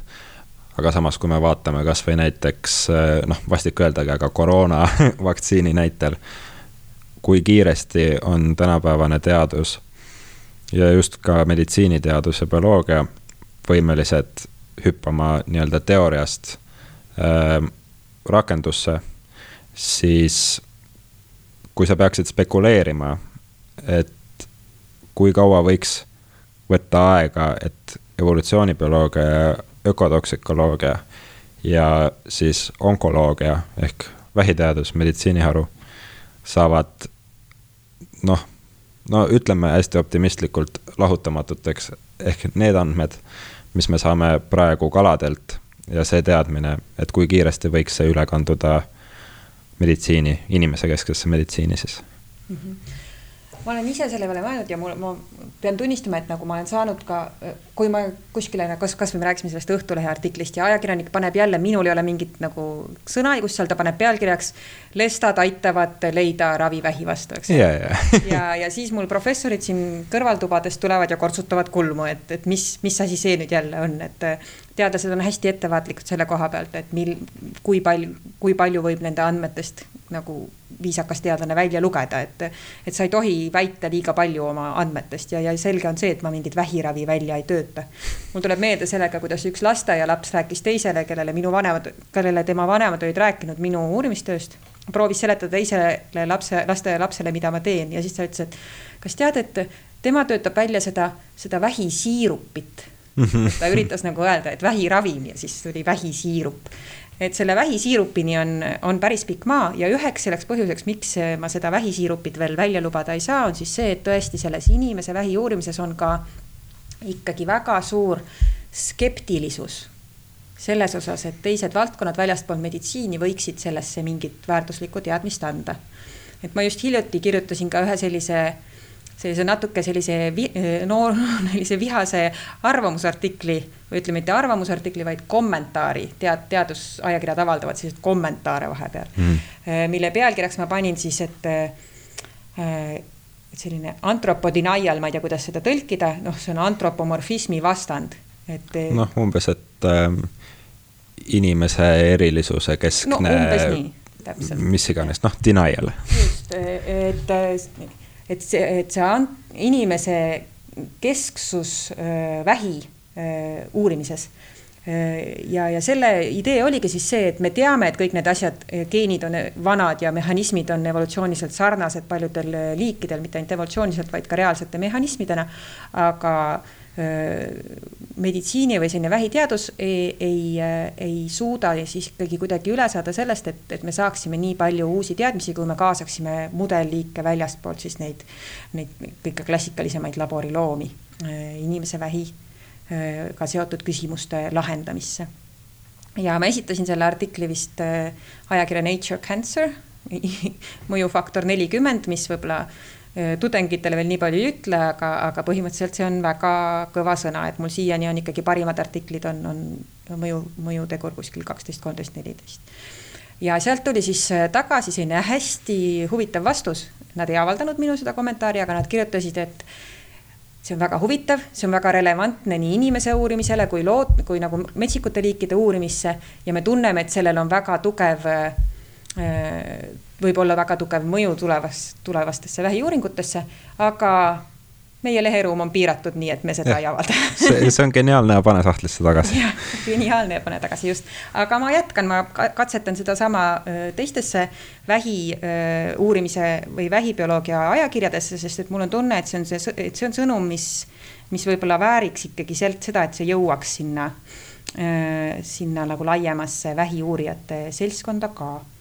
aga samas, kui me vaatame kasvõi näiteks noh, vastik öeldagi, aga koroona vaktsiini näitel, kui kiiresti on tänapäevane teadus ja just ka meditsiiniteadus ja bioloogia võimelised hüppama nii-öelda teooriast äh, rakendusse, siis kui sa peaksid spekuleerima, et kui kaua võiks võtta aega, et evolutsioonibioloogia ja ökotoksikoloogia ja siis onkoloogia ehk vähiteadus, meditsiiniharu saavad noh no ütleme hästi optimistlikult lahutamatuteks. Ehk need andmed, mis me saame praegu kaladelt ja see teadmine, et kui kiiresti võiks see üle kanduda meditsiini, inimesekesksesse meditsiini siis mm. -hmm ma olen ise selle peale mõelnud ja mul, ma pean tunnistama, et nagu ma olen saanud ka, kui ma kuskile, kas, kasvõi me rääkisime sellest Õhtulehe artiklist ja ajakirjanik paneb jälle, minul ei ole mingit nagu sõnaõigust seal, ta paneb pealkirjaks. lestad aitavad leida ravi vähi vastu, eks yeah,. Yeah. ja, ja siis mul professorid siin kõrvaltubades tulevad ja kortsutavad kulmu, et, et mis, mis asi see nüüd jälle on, et teadlased on hästi ettevaatlikud selle koha pealt, et mil, kui palju, kui palju võib nende andmetest nagu viisakas teadlane välja lugeda, et, et sa ei tohi väita liiga palju oma andmetest ja, ja selge on see, et ma mingit vähiravi välja ei tööta. mul tuleb meelde sellega, kuidas üks lasteaialaps rääkis teisele, kellele minu vanemad, kellele tema vanemad olid rääkinud minu uurimistööst. proovis seletada teisele lapse, lasteaialapsele, mida ma teen ja siis ta ütles, et kas tead, et tema töötab välja seda, seda vähisiirupit ta üritas nagu öelda, et vähiravim ja siis tuli vähisiirup et selle vähisiirupini on, on päris pikk maa ja üheks selleks põhjuseks, miks ma seda vähisiirupit veel välja lubada ei saa, on siis see, et tõesti selles inimese vähi uurimises on ka ikkagi väga suur skeptilisus selles osas, et teised valdkonnad väljaspool meditsiini võiksid sellesse mingit väärtuslikku teadmist anda. et ma just hiljuti kirjutasin ka ühe sellise sellise natuke sellise vi, noor, sellise vihase arvamusartikli või ütleme, mitte arvamusartikli, vaid kommentaari, tead, teadusajakirjad avaldavad selliseid kommentaare vahepeal mm., mille pealkirjaks ma panin siis, et äh, selline antropodenial, ma ei tea, kuidas seda tõlkida, noh, see on antropomorfismi vastand, et. noh, umbes, et äh, inimese erilisuse keskne. no umbes nii, täpselt. mis iganes, noh, denial. just, et, et see, et see inimese kesksus äh, vähi äh, uurimises ja, ja selle idee oligi siis see, et me teame, et kõik need asjad, geenid on vanad ja mehhanismid on evolutsiooniliselt sarnased paljudel liikidel, mitte ainult evolutsiooniliselt, vaid ka reaalsete mehhanismidena. aga meditsiini või selline vähiteadus ei, ei, ei suuda siis ikkagi kuidagi üle saada sellest, et, et me saaksime nii palju uusi teadmisi, kui me kaasaksime mudelliike väljastpoolt siis neid, neid kõige klassikalisemaid laboriloomi inimese vähiga seotud küsimuste lahendamisse. ja ma esitasin selle artikli vist ajakirja Nature Cancer mõjufaktor nelikümmend, mis võib-olla Äh, tudengitele veel nii palju ei ütle, aga, aga põhimõtteliselt see on väga kõva sõna, et mul siiani on ikkagi parimad artiklid on, on mõju, mõjutegur kuskil kaksteist, kolmteist, neliteist. ja sealt tuli siis äh, tagasi selline hästi huvitav vastus. Nad ei avaldanud minu seda kommentaari, aga nad kirjutasid, et see on väga huvitav, see on väga relevantne nii inimese uurimisele kui lood, kui nagu metsikute liikide uurimisse ja me tunneme, et sellel on väga tugev äh, võib olla väga tugev mõju tulevas, tulevastesse vähiuuringutesse, aga meie leheruum on piiratud, nii et me seda ja, ei avalda see, see on geniaalne ja pane sahtlisse tagasi. jah, geniaalne ja pane tagasi, just. aga ma jätkan, ma katsetan sedasama teistesse vähi uurimise või vähibioloogia ajakirjadesse, sest et mul on tunne, et see on see, et see on sõnum, mis, mis võib-olla vääriks ikkagi sealt seda, et see jõuaks sinna, sinna nagu laiemasse vähiuurijate seltskonda ka Äh,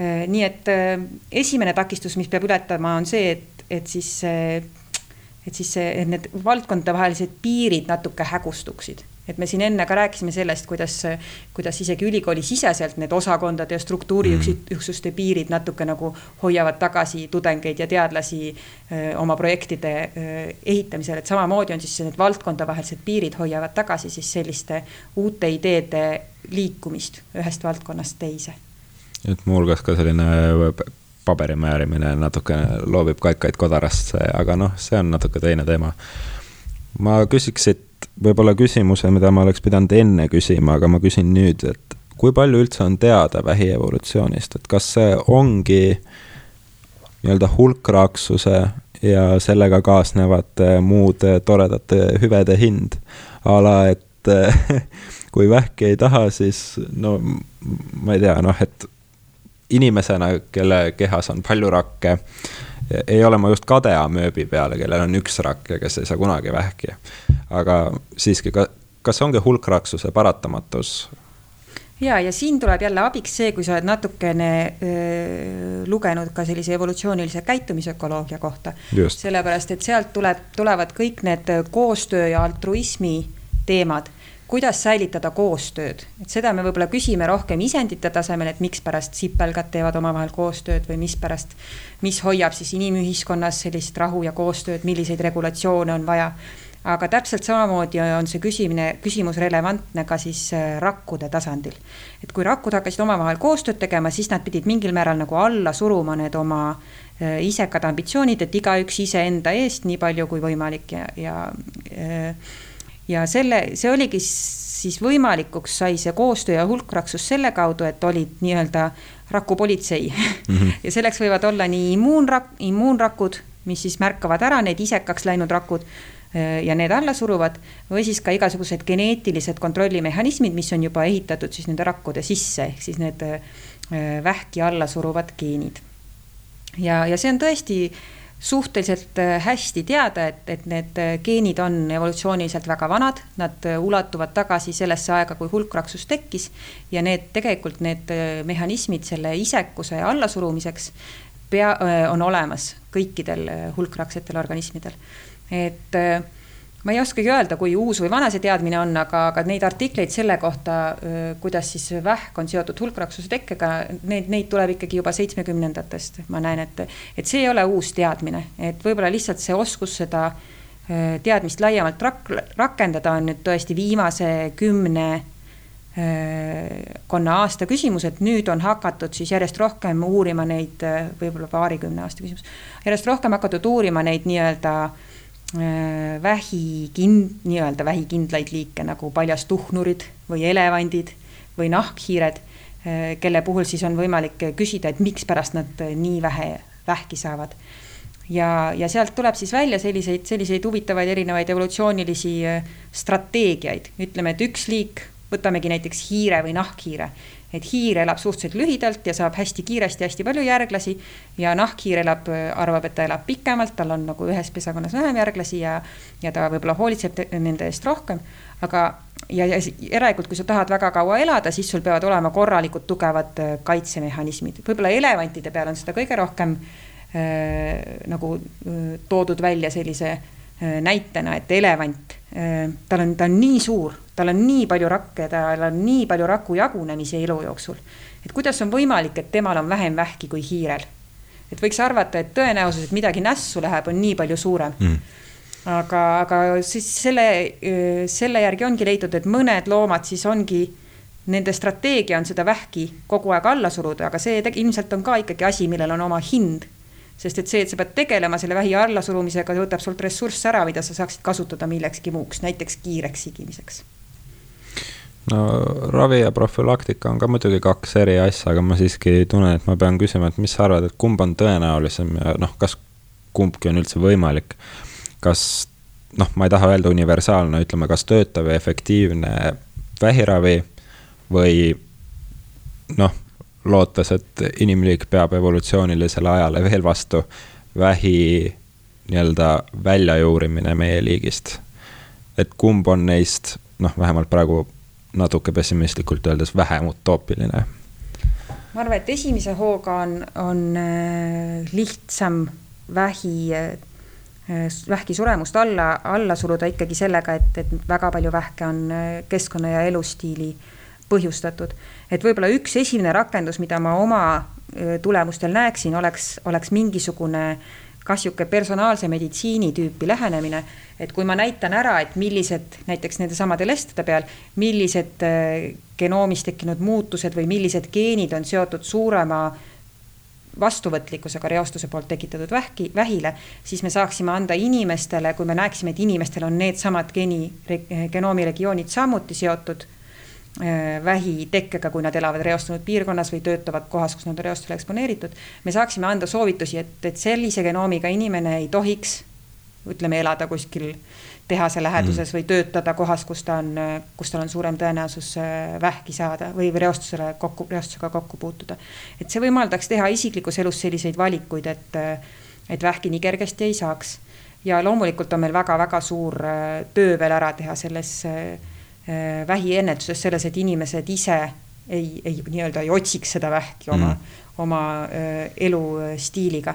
nii et äh, esimene takistus, mis peab ületama, on see, et, et siis, et siis see, et need valdkondadevahelised piirid natuke hägustuksid. Et me siin enne ka rääkisime sellest, kuidas, kuidas isegi ülikooli siseselt need osakondade ja struktuuriüksuste mm. piirid natuke nagu hoiavad tagasi tudengeid ja teadlasi öö, oma projektide öö, ehitamisel, et samamoodi on siis need valdkondavahelised piirid hoiavad tagasi siis selliste uute ideede liikumist ühest valdkonnast teise et muuhulgas ka selline paberi määrimine natuke loobib kaikaid kodarasse, aga noh, see on natuke teine teema. ma küsiks siit võib-olla küsimuse, mida ma oleks pidanud enne küsima, aga ma küsin nüüd, et kui palju üldse on teada vähievolutsioonist, et kas see ongi nii-öelda hulkraksuse ja sellega kaasnevate muude toredate hüvede hind a la, et kui vähki ei taha, siis no ma ei tea, noh, et inimesena, kelle kehas on palju rakke, ei ole ma just kade amööbi peale, kellel on üks rakk ja kes ei saa kunagi vähki. aga siiski, ka, kas ongi hulkraksuse paratamatus ja, ja siin tuleb jälle abiks see, kui sa oled natukene öö, lugenud ka sellise evolutsioonilise käitumisökoloogia kohta. sellepärast, et sealt tuleb, tulevad kõik need koostöö ja altruismi teemad kuidas säilitada koostööd, et seda me võib-olla küsime rohkem isendite tasemel, et mikspärast sipelgad teevad omavahel koostööd või mispärast, mis hoiab siis inimühiskonnas sellist rahu ja koostööd, milliseid regulatsioone on vaja. aga täpselt samamoodi on see küsimine, küsimus relevantne ka siis äh, rakkude tasandil. et kui rakkud hakkasid omavahel koostööd tegema, siis nad pidid mingil määral nagu alla suruma need oma äh, isekad ambitsioonid, et igaüks iseenda eest nii palju kui võimalik ja, ja äh, ja selle, see oligi siis võimalikuks sai see koostöö ja hulkraksus selle kaudu, et olid nii-öelda rakupolitsei mm. -hmm. ja selleks võivad olla nii immuunrak-, immuunrakud, mis siis märkavad ära need isekaks läinud rakud äh, ja need alla suruvad või siis ka igasugused geneetilised kontrollimehhanismid, mis on juba ehitatud siis nende rakkude sisse, ehk siis need äh, vähki alla suruvad geenid. ja, ja see on tõesti suhteliselt äh, hästi teada, et, et need äh, geenid on evolutsiooniliselt väga vanad, nad äh, ulatuvad tagasi sellesse aega, kui hulkraksus tekkis. ja need tegelikult need mehhanismid selle isekuse allasurumiseks pea, on olemas kõikidel hulkraksetel organismidel. et ma ei oskagi öelda, kui uus või vana see teadmine on, aga, aga neid artikleid selle kohta, kuidas siis vähk on seotud hulkraksuse tekkega, neid, neid tuleb ikkagi juba seitsmekümnendatest, ma näen, et, et see ei ole uus teadmine, et võib-olla lihtsalt see oskus seda teadmist laiemalt rak-, rakendada on nüüd tõesti viimase kümne konna aasta küsimus, et nüüd on hakatud siis järjest rohkem uurima neid, võib-olla paarikümne aasta küsimus, järjest rohkem hakatud uurima neid nii-öelda äh, Äh, vähikin-, nii-öelda vähikindlaid liike nagu paljastuhnurid või elevandid või nahkhiired, äh, kelle puhul siis on võimalik küsida, et mikspärast nad nii vähe vähki saavad. ja, ja sealt tuleb siis välja selliseid, selliseid huvitavaid erinevaid evolutsioonilisi äh, strateegiaid, ütleme, et üks liik, võtamegi näiteks hiire või nahkhiire et hiir elab suhteliselt lühidalt ja saab hästi kiiresti hästi palju järglasi ja nahkhiir elab, arvab, et ta elab pikemalt, tal on nagu ühes pesakonnas vähem järglasi ja, ja ta võib-olla hoolitseb nende eest rohkem. aga, ja, ja järelikult, kui sa tahad väga kaua elada, siis sul peavad olema korralikud tugevad äh, kaitsemehhanismid, võib-olla elevantide peal on seda kõige rohkem äh, nagu äh, toodud välja sellise äh, näitena, et elevant äh,, tal on, ta on nii suur tal on nii palju rakke, tal on nii palju raku jagunemisi elu jooksul. et kuidas on võimalik, et temal on vähem vähki kui hiirel? et võiks arvata, et tõenäosus, et midagi nässu läheb, on nii palju suurem mm. aga, aga siis selle, selle järgi ongi leitud, et mõned loomad siis ongi, nende strateegia on seda vähki kogu aeg alla suruda, aga see ilmselt on ka ikkagi asi, millel on oma hind sest et see, et sa pead tegelema selle vähi allasurumisega, võtab sult ressursse ära, mida sa saaksid kasutada millekski muuks, näiteks kiireks sigimiseks no ravi ja profülaktika on ka muidugi kaks eri asja, aga ma siiski tunnen, et ma pean küsima, et mis sa arvad, et kumb on tõenäolisem ja noh, kas kumbki on üldse võimalik. kas noh, ma ei taha öelda universaalne, ütleme, kas töötav ja efektiivne vähiravi või noh, lootes, et inimliik peab evolutsioonilisele ajale veel vastu, vähi nii-öelda väljajuurimine meie liigist. et kumb on neist, noh, vähemalt praegu natuke pessimistlikult öeldes vähem utoopiline? ma arvan, et esimese hooga on, on äh, lihtsam vähi, äh, vähki suremust alla, alla suruda ikkagi sellega, et, et väga palju vähke on äh, keskkonna ja elustiili põhjustatud. et võib-olla üks esimene rakendus, mida ma oma tulemustel näeksin, oleks, oleks mingisugune kas niisugune personaalse meditsiini tüüpi lähenemine, et kui ma näitan ära, et millised näiteks nendesamade lestede peal, millised genoomis tekkinud muutused või millised geenid on seotud suurema vastuvõtlikkusega reostuse poolt tekitatud vähki, vähile, siis me saaksime anda inimestele, kui me näeksime, et inimestel on needsamad geeni, genoomiregioonid samuti seotud äh, vähi tekkega, kui nad elavad reostunud piirkonnas või töötavad kohas, kus nad on reostusele eksponeeritud. me saaksime anda soovitusi, et, et sellise genoomiga inimene ei tohiks, ütleme, elada kuskil tehase läheduses mm. või töötada kohas, kus ta on, kus tal on suurem tõenäosus äh, vähki saada või reostusele kokku, reostusega kokku puutuda. et see võimaldaks teha isiklikus elus selliseid valikuid, et, äh, et vähki nii kergesti ei saaks. ja loomulikult on meil väga-väga suur töö veel ära teha selles vähiennetuses, selles, et inimesed ise ei, ei nii-öelda ei otsiks seda vähki oma mm., oma elustiiliga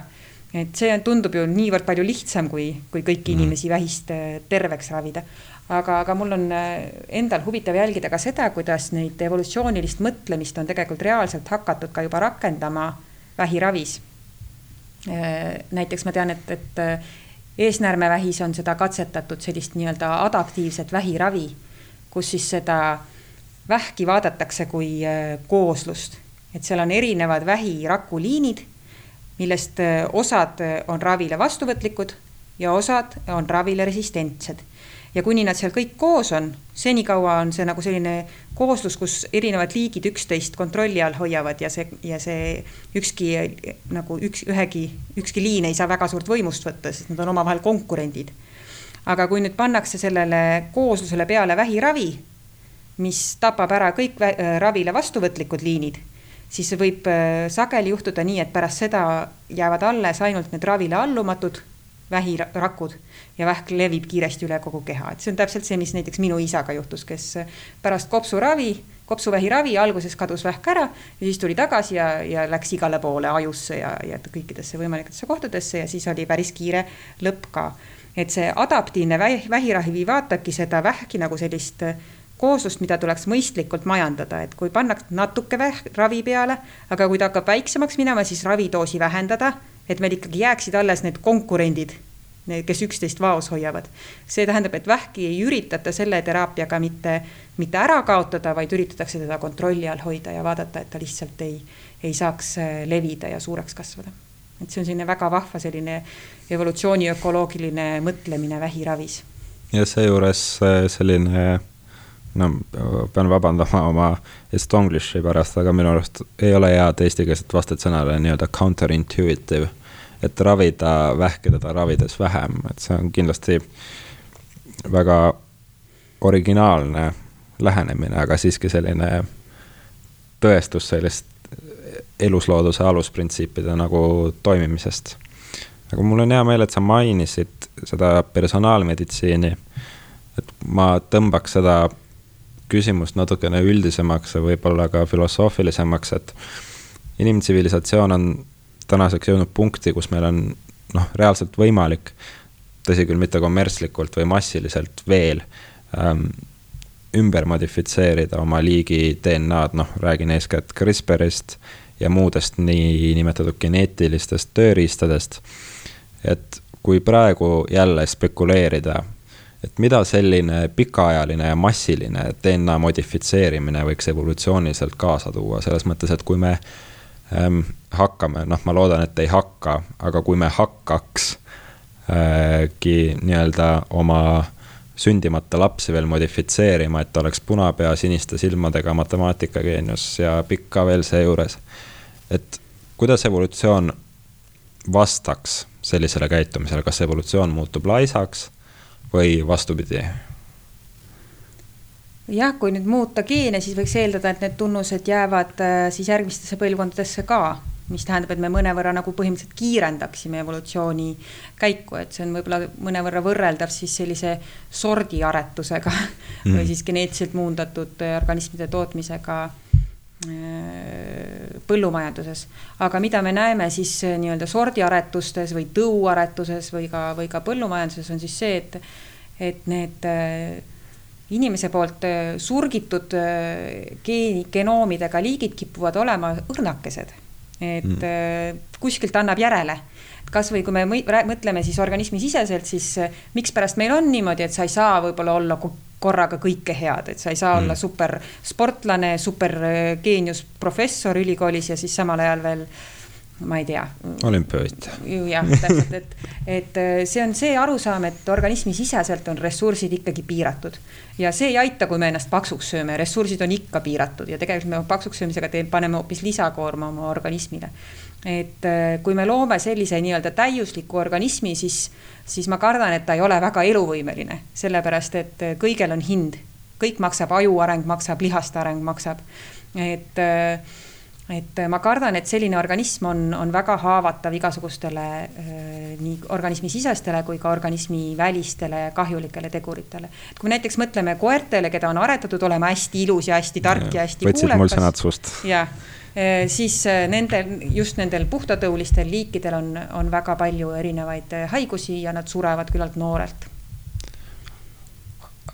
et see tundub ju niivõrd palju lihtsam, kui, kui kõiki mm. inimesi vähist äh, terveks ravida. aga, aga mul on äh, endal huvitav jälgida ka seda, kuidas neid evolutsioonilist mõtlemist on tegelikult reaalselt hakatud ka juba rakendama vähiravis. Äh, näiteks ma tean, et, et eesnäärmevähis on seda katsetatud sellist nii-öelda adaptiivset vähiravi, kus siis seda vähki vaadatakse kui kooslust, et seal on erinevad vähirakuliinid millest äh, osad äh, on ravile vastuvõtlikud ja osad on ravile resistentsed. ja kuni nad seal kõik koos on, senikaua on see nagu selline kooslus, kus erinevad liigid üksteist kontrolli all hoiavad ja see, ja see ükski nagu üks, ühegi, ükski liin ei saa väga suurt võimust võtta, sest nad on omavahel konkurendid. Aga kui nüüd pannakse sellele kooslusele peale vähiravi, mis tapab ära kõik ravile vastuvõtlikud liinid siis võib äh, sageli juhtuda nii, et pärast seda jäävad alles ainult need ravile allumatud vähirakud ja vähk levib kiiresti üle kogu keha, et see on täpselt see, mis näiteks minu isaga juhtus, kes pärast kopsuravi, kopsuvähiravi alguses kadus vähk ära ja siis tuli tagasi ja, ja läks igale poole ajusse ja, ja kõikidesse võimalikesse kohtadesse ja siis oli päris kiire lõpp ka. Et see adaptiivne vähiravi vaatabki seda vähki nagu sellist kooslust, mida tuleks mõistlikult majandada, et kui pannakse natuke ravi peale, aga kui ta hakkab väiksemaks minema, siis ravidoosi vähendada, et meil ikkagi jääksid alles need konkurendid, kes üksteist vaos hoiavad. see tähendab, et vähki ei üritata selle teraapiaga mitte, mitte ära kaotada, vaid üritatakse teda kontrolli all hoida ja vaadata, et ta lihtsalt ei, ei saaks äh, levida ja suureks kasvada. Et see on selline väga vahva selline evolutsiooni ökoloogiline mõtlemine vähiravis. ja seejuures äh, selline no pean vabandama oma estonglishi pärast, aga minu arust ei ole head eestikeelset vastet sõnale nii-öelda counterintuitive. et ravida vähki teda ravides vähem, et see on kindlasti väga originaalne lähenemine, aga siiski selline tõestus sellist eluslooduse alusprintsiipide nagu toimimisest. aga mul on hea meel, et sa mainisid seda personaalmeditsiini. et ma tõmbaks seda küsimust natukene üldisemaks ja võib-olla ka filosoofilisemaks, et inimtsivilisatsioon on tänaseks jõudnud punkti, kus meil on noh, reaalselt võimalik, tõsi küll, mitte kommertslikult või massiliselt veel ähm, ümber modifitseerida oma liigi DNA-d, noh, räägin eeskätt CRISPRist ja muudest niinimetatud geneetilistest tööriistadest. et kui praegu jälle spekuleerida et mida selline pikaajaline ja massiline DNA modifitseerimine võiks evolutsiooniliselt kaasa tuua, selles mõttes, et kui me ähm, hakkame, noh, ma loodan, et ei hakka, aga kui me hakkakski äh, nii-öelda oma sündimata lapsi veel modifitseerima, et oleks punapea, siniste silmadega matemaatikageenius ja pikk ka veel seejuures. et kuidas evolutsioon vastaks sellisele käitumisele, kas evolutsioon muutub laisaks või vastupidi? jah, kui nüüd muuta geene, siis võiks eeldada, et need tunnused jäävad äh, siis järgmistesse põlvkondadesse ka, mis tähendab, et me mõnevõrra nagu põhimõtteliselt kiirendaksime evolutsiooni käiku, et see on võib-olla mõnevõrra võrreldav siis sellise sordiaretusega mm. või siis geneetiliselt muundatud organismide tootmisega Äh, põllumajanduses. aga mida me näeme siis äh, nii-öelda sordiaretustes või tõuaretuses või ka, või ka põllumajanduses on siis see, et, et need äh, inimese poolt surgitud geeni, genoomidega liigid kipuvad olema õrnakesed. Et mm. kuskilt annab järele kasvõi kui me mõtleme siis organismi siseselt, siis mikspärast meil on niimoodi, et sa ei saa võib-olla olla korraga kõike head, et sa ei saa mm. olla supersportlane, supergeenius professor ülikoolis ja siis samal ajal veel ma ei tea. olümpiavõitja. jah, täpselt, et, et äh, see on see arusaam, et organismi siseselt on ressursid ikkagi piiratud. ja see ei aita, kui me ennast paksuks sööme, ressursid on ikka piiratud ja tegelikult me paksuks söömisega teeme, paneme hoopis lisakoorma oma organismile. et äh, kui me loome sellise nii-öelda täiusliku organismi, siis, siis ma kardan, et ta ei ole väga eluvõimeline, sellepärast et äh, kõigel on hind. kõik maksab, aju areng maksab, lihaste areng maksab. et et äh, ma kardan, et selline organism on, on väga haavatav igasugustele äh, nii organismi sisestele kui ka organismi välistele kahjulikele teguritele. kui näiteks mõtleme koertele, keda on aretatud olema hästi ilus ja hästi tark ja, hästi võtsid mul sõnad suust. jah, äh, siis nendel, just nendel puhtatõulistel liikidel on, on väga palju erinevaid haigusi ja nad surevad küllalt noorelt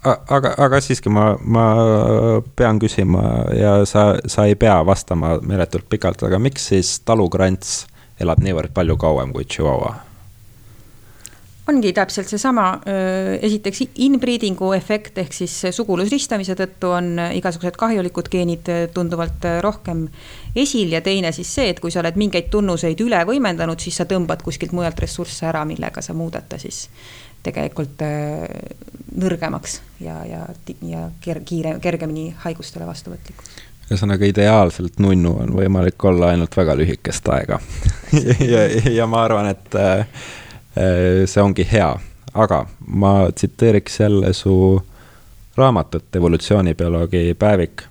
aga, aga siiski ma, ma pean küsima ja sa, sa ei pea vastama meeletult pikalt, aga miks siis talukrants elab niivõrd palju kauem kui Chihuahua? ongi täpselt seesama, esiteks inbreedingu efekt ehk siis sugulusristamise tõttu on igasugused kahjulikud geenid tunduvalt rohkem esil. Ja teine siis see, et kui sa oled mingeid tunnuseid üle võimendanud, siis sa tõmbad kuskilt mujalt ressursse ära, millega sa muudad ta siis tegelikult äh, nõrgemaks ja, ja, ja kiire, kergemini haigustele vastuvõtlikuks. ühesõnaga ideaalselt nunnu on võimalik olla ainult väga lühikest aega. Ja, ja ma arvan, et äh, äh, see ongi hea, aga ma tsiteeriks jälle su raamatut Evolutsioonibioloogi päevik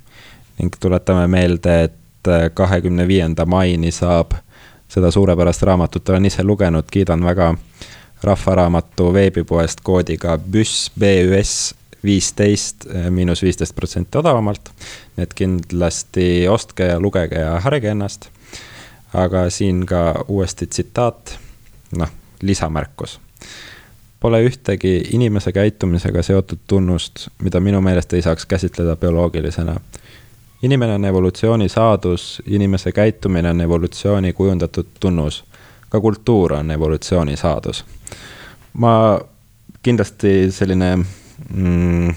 ning tuletame meelde, et kahekümne viienda maini saab seda suurepärast raamatut olen ise lugenud, kiidan väga. äh, Rahvaraamatu veebipoest koodiga BÜS, BÜS viisteist, eh, miinus viisteist protsenti odavamalt. nii et kindlasti ostke ja lugege ja harige ennast. aga siin ka uuesti tsitaat, noh, lisamärkus. Pole ühtegi inimese käitumisega seotud tunnust, mida minu meelest ei saaks käsitleda bioloogilisena. inimene on evolutsiooni saadus, inimese käitumine on evolutsiooni kujundatud tunnus. Ka kultuur on evolutsiooni saadus ma kindlasti selline mm,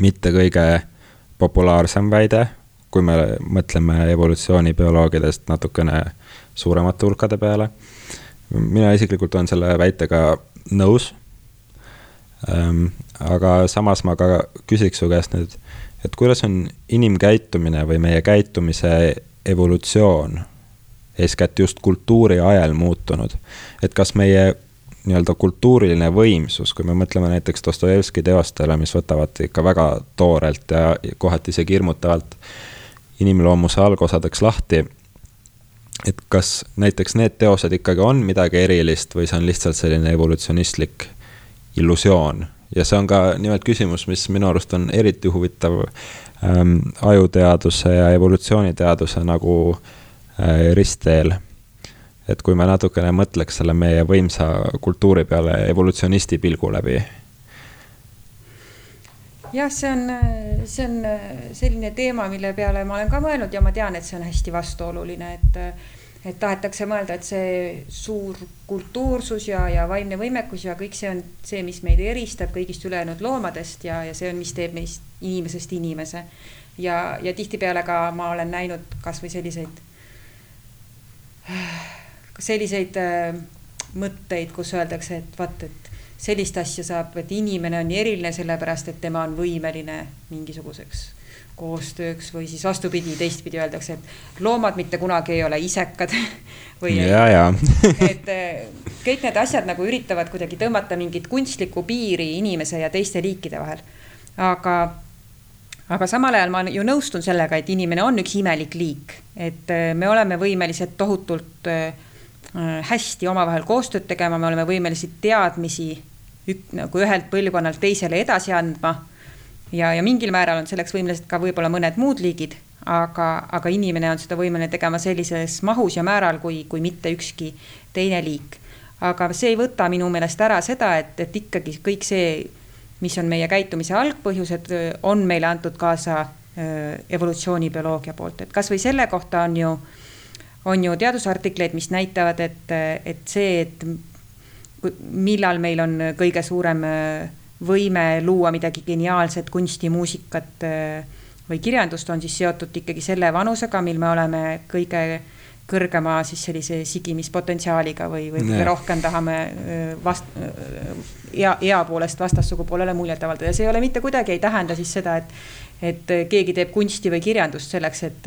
mitte kõige populaarsem väide, kui me mõtleme evolutsioonibioloogidest natukene suuremate hulkade peale. mina isiklikult olen selle väitega nõus ähm,. aga samas ma ka küsiks su käest nüüd, et kuidas on inimkäitumine või meie käitumise evolutsioon eeskätt just kultuuri ajal muutunud, et kas meie nii-öelda kultuuriline võimsus, kui me mõtleme näiteks Dostojevski teostele, mis võtavad ikka väga toorelt ja kohati isegi hirmutavalt inimloomuse algosadeks lahti. et kas näiteks need teosed ikkagi on midagi erilist või see on lihtsalt selline evolutsionistlik illusioon ja see on ka nimelt küsimus, mis minu arust on eriti huvitav ähm, ajuteaduse ja evolutsiooniteaduse nagu äh, ristteel et kui me natukene mõtleks selle meie võimsa kultuuri peale evolutsionisti pilgu läbi. jah, see on, see on selline teema, mille peale ma olen ka mõelnud ja ma tean, et see on hästi vastuoluline, et et tahetakse mõelda, et see suur kultuursus ja, ja vaimne võimekus ja kõik see on see, mis meid eristab kõigist ülejäänud loomadest ja, ja see on, mis teeb meist inimesest inimese. ja, ja tihtipeale ka ma olen näinud kasvõi selliseid selliseid äh, mõtteid, kus öeldakse, et vaat, et sellist asja saab, et inimene on eriline sellepärast, et tema on võimeline mingisuguseks koostööks või siis vastupidi, teistpidi öeldakse, et loomad mitte kunagi ei ole isekad või. ja, ja et äh, kõik need asjad nagu üritavad kuidagi tõmmata mingit kunstlikku piiri inimese ja teiste liikide vahel. aga, aga samal ajal ma ju nõustun sellega, et inimene on üks imelik liik, et äh, me oleme võimelised tohutult äh, Äh, hästi omavahel koostööd tegema, me oleme võimelised teadmisi ük, nagu ühelt põlvkonnalt teisele edasi andma. ja, ja mingil määral on selleks võimelised ka võib-olla mõned muud liigid, aga, aga inimene on seda võimeline tegema sellises mahus ja määral, kui, kui mitte ükski teine liik. aga see ei võta minu meelest ära seda, et, et ikkagi kõik see, mis on meie käitumise algpõhjused, on meile antud kaasa evolutsioonibioloogia poolt, et kasvõi selle kohta on ju on ju teadusartikleid, mis näitavad, et, et see, et millal meil on kõige suurem võime luua midagi geniaalset kunsti, muusikat äh, või kirjandust, on siis seotud ikkagi selle vanusega, mil me oleme kõige, kõrgema siis sellise sigimispotentsiaaliga või, või kõige rohkem tahame vast-, ea, ea poolest vastassugupoolele muljet avaldada ja see ei ole mitte kuidagi, ei tähenda siis seda, et et keegi teeb kunsti või kirjandust selleks, et,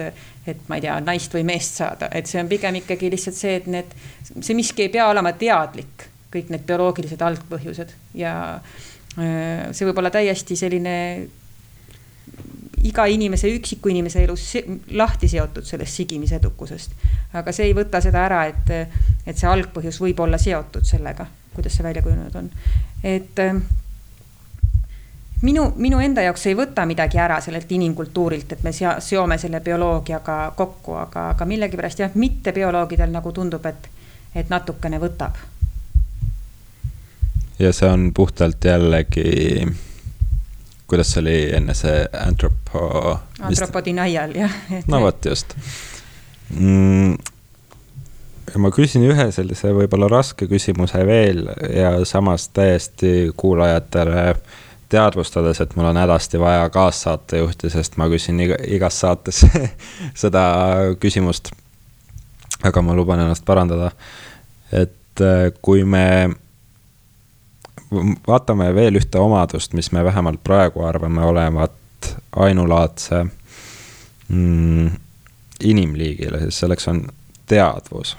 et ma ei tea, naist või meest saada, et see on pigem ikkagi lihtsalt see, et need, see miski ei pea olema teadlik, kõik need bioloogilised algpõhjused. Ja see võib olla täiesti selline iga inimese, üksiku inimese elus lahti seotud sellest sigimise edukusest. aga see ei võta seda ära, et, et see algpõhjus võib olla seotud sellega, kuidas see välja kujunenud on. et minu, minu enda jaoks ei võta midagi ära sellelt inimkultuurilt, et me sea-, seome selle bioloogiaga kokku, aga, aga millegipärast jah, mittebioloogidel nagu tundub, et, et natukene võtab. ja see on puhtalt jällegi kuidas see oli enne see antropo? antropodinaial, jah. no vot, just mm,. ja ma küsin ühe sellise võib-olla raske küsimuse veel ja samas täiesti kuulajatele teadvustades, et mul on hädasti vaja kaassaatejuhti, sest ma küsin iga, igas saates seda küsimust. aga ma luban ennast parandada. et äh, kui me vaatame veel ühte omadust, mis me vähemalt praegu arvame olevat ainulaadse mm, inimliigile, siis selleks on teadvus.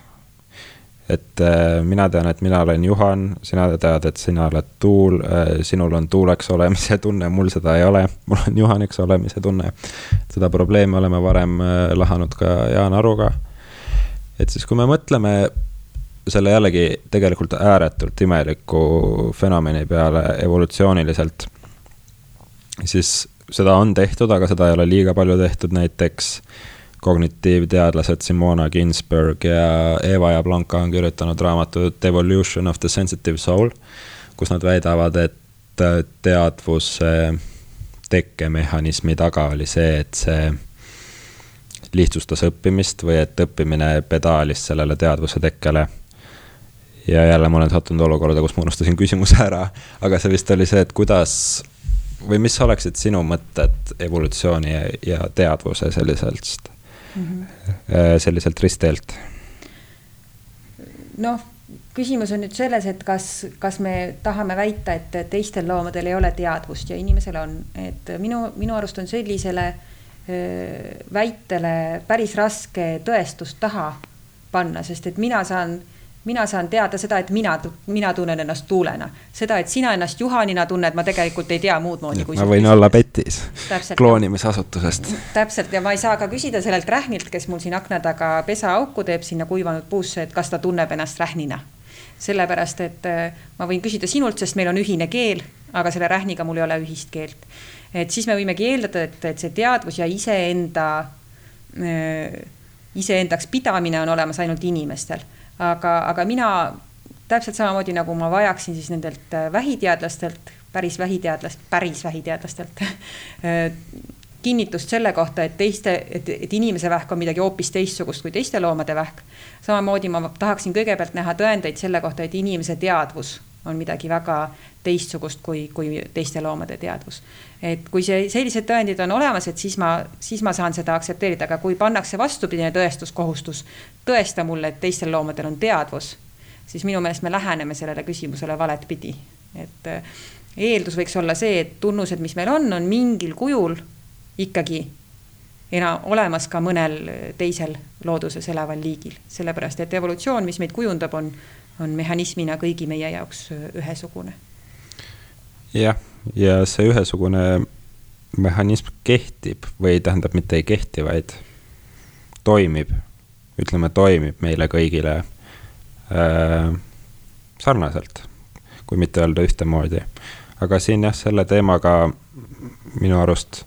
et äh, mina tean, et mina olen Juhan, sina tead, et sina oled tuul äh,, sinul on tuuleks olemise tunne, mul seda ei ole, mul on Juhaniks olemise tunne. seda probleemi oleme varem äh, lahanud ka Jaan Aruga. et siis, kui me mõtleme selle jällegi tegelikult ääretult imeliku fenomeni peale evolutsiooniliselt, siis seda on tehtud, aga seda ei ole liiga palju tehtud, näiteks kognitiivteadlased Simona Ginsberg ja Eva ja Blanca on kirjutanud raamatut Evolution of the Sensitive Soul, kus nad väidavad, et teadvuse tekkemehhanismi taga oli see, et see lihtsustas õppimist või et õppimine pedaalis sellele teadvuse tekkele ja jälle ma olen sattunud olukorda, kus ma unustasin küsimuse ära, aga see vist oli see, et kuidas või mis oleksid sinu mõtted evolutsiooni ja, ja teadvuse selliselt mm, -hmm. selliselt ristteelt? noh, küsimus on nüüd selles, et kas, kas me tahame väita, et teistel loomadel ei ole teadvust ja inimesel on, et minu, minu arust on sellisele väitele päris raske tõestust taha panna, sest et mina saan mina saan teada seda, et mina, mina tunnen ennast tuulena. seda, et sina ennast Juhanina tunned, ma tegelikult ei tea muud moodi. ma võin olla petis kloonimisasutusest. täpselt ja ma ei saa ka küsida sellelt rähnilt, kes mul siin akna taga pesaauku teeb sinna kuivanud puusse, et kas ta tunneb ennast rähnina. sellepärast, et äh, ma võin küsida sinult, sest meil on ühine keel, aga selle rähniga mul ei ole ühist keelt. et siis me võimegi eeldada, et, et see teadvus ja iseenda, äh, iseendaks pidamine on olemas ainult inimestel aga, aga mina täpselt samamoodi nagu ma vajaksin siis nendelt äh, vähiteadlastelt, päris vähiteadlast, päris vähiteadlastelt äh, kinnitust selle kohta, et teiste, et, et inimese vähk on midagi hoopis teistsugust kui teiste loomade vähk. samamoodi ma tahaksin kõigepealt näha tõendeid selle kohta, et inimese teadvus on midagi väga teistsugust kui, kui teiste loomade teadvus. et kui see, sellised tõendid on olemas, et siis ma, siis ma saan seda aktsepteerida, aga kui pannakse vastupidine tõestuskohustus, tõesta mulle, et teistel loomadel on teadvus, siis minu meelest me läheneme sellele küsimusele valet pidi. et eh, eeldus võiks olla see, et tunnused, mis meil on, on mingil kujul ikkagi enam olemas ka mõnel teisel looduses elaval liigil, sellepärast et evolutsioon, mis meid kujundab, on on mehhanismina kõigi meie jaoks ühesugune. jah, ja see ühesugune mehhanism kehtib või tähendab, mitte ei kehti, vaid toimib, ütleme, toimib meile kõigile äh, sarnaselt, kui mitte öelda ühtemoodi. aga siin jah, selle teemaga minu arust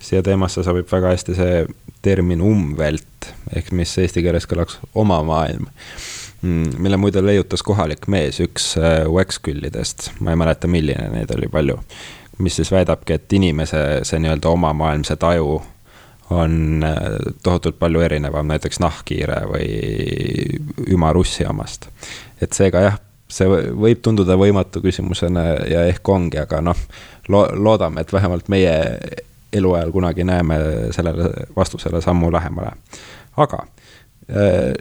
siia teemasse sobib väga hästi see termin umvelt ehk mis eesti keeles kõlaks oma maailm Mm, mille muide leiutas kohalik mees, üks Waxküllidest, äh, ma ei mäleta, milline neid oli palju. mis siis väidabki, et inimese see nii-öelda omamaailm, see taju on äh, tohutult palju erinevam näiteks nahkhiire või ümarussi omast. et seega jah, see võib tunduda võimatu küsimusena ja ehk ongi, aga noh, lo-, loodame, et vähemalt meie eluajal kunagi näeme sellele vastusele sammu lähemale. aga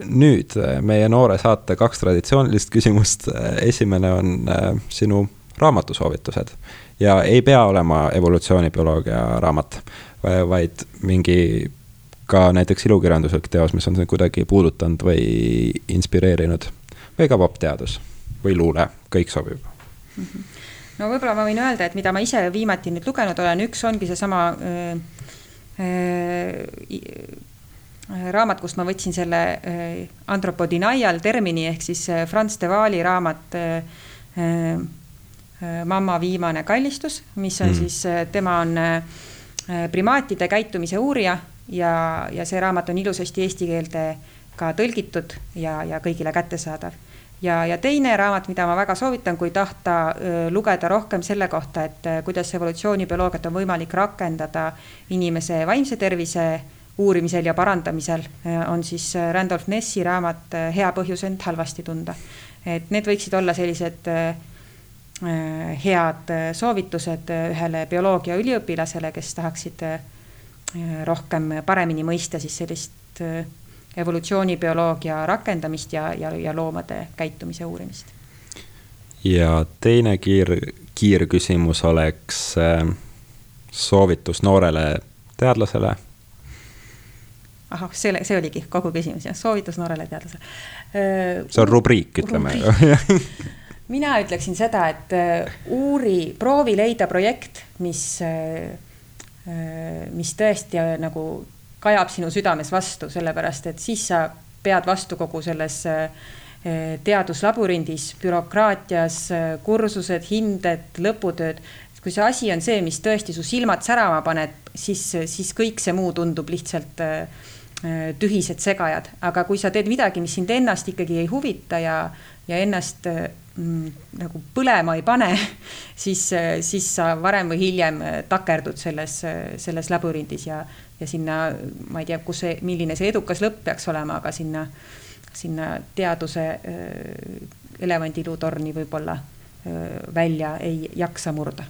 nüüd meie noore saate kaks traditsioonilist küsimust. esimene on sinu raamatusoovitused ja ei pea olema evolutsioonibioloogia raamat, vaid mingi ka näiteks ilukirjanduslik teos, mis on sind kuidagi puudutanud või inspireerinud või ka popteadus või luule, kõik sobib mm. -hmm. no võib-olla ma võin öelda, et mida ma ise viimati nüüd lugenud olen, üks ongi seesama äh, äh, raamat, kust ma võtsin selle äh, antropodinaial termini ehk siis äh, Franz de Waali raamat äh, äh, Mamma viimane kallistus, mis on mm. siis, tema on primaatide käitumise uurija ja, ja see raamat on ilusasti eesti keelde ka tõlgitud ja, ja kõigile kättesaadav. ja, ja teine raamat, mida ma väga soovitan, kui tahta öö, lugeda rohkem selle kohta, et kuidas evolutsioonibioloogiat on võimalik rakendada inimese vaimse tervise uurimisel ja parandamisel, on siis Randolph Nessi raamat Hea põhjus end halvasti tunda. et need võiksid olla sellised head soovitused ühele bioloogia üliõpilasele, kes tahaksid rohkem, paremini mõista siis sellist äh, evolutsioonibioloogia rakendamist ja, ja, ja loomade käitumise uurimist. ja teine kiir, kiirküsimus oleks äh, soovitus noorele teadlasele. ahah, see, see oligi kogu küsimus jah, soovitus noorele teadlasele. Äh, see on rubriik, ütleme mina ütleksin seda, et uuri, proovi leida projekt, mis Äh, mis tõesti äh, nagu kajab sinu südames vastu, sellepärast et siis sa pead vastu kogu selles äh, teaduslabürindis, bürokraatias, kursused, hinded, lõputööd. kui see asi on see, mis tõesti su silmad särama paneb, siis, siis kõik see muu tundub lihtsalt tühised segajad, aga kui sa teed midagi, mis sind ennast ikkagi ei huvita ja, ja ennast mm, nagu põlema ei pane, siis, siis sa varem või hiljem takerdud selles, selles labürindis ja, ja sinna, ma ei tea, kus see, milline see edukas lõpp peaks olema, aga sinna, sinna teaduse äh, elevandiluutorni võib-olla äh, välja ei jaksa murda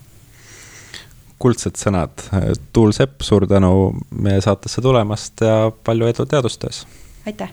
kuldsed sõnad. Tuul Sepp, suur tänu meie saatesse tulemast ja palju edu teadustöös! aitäh!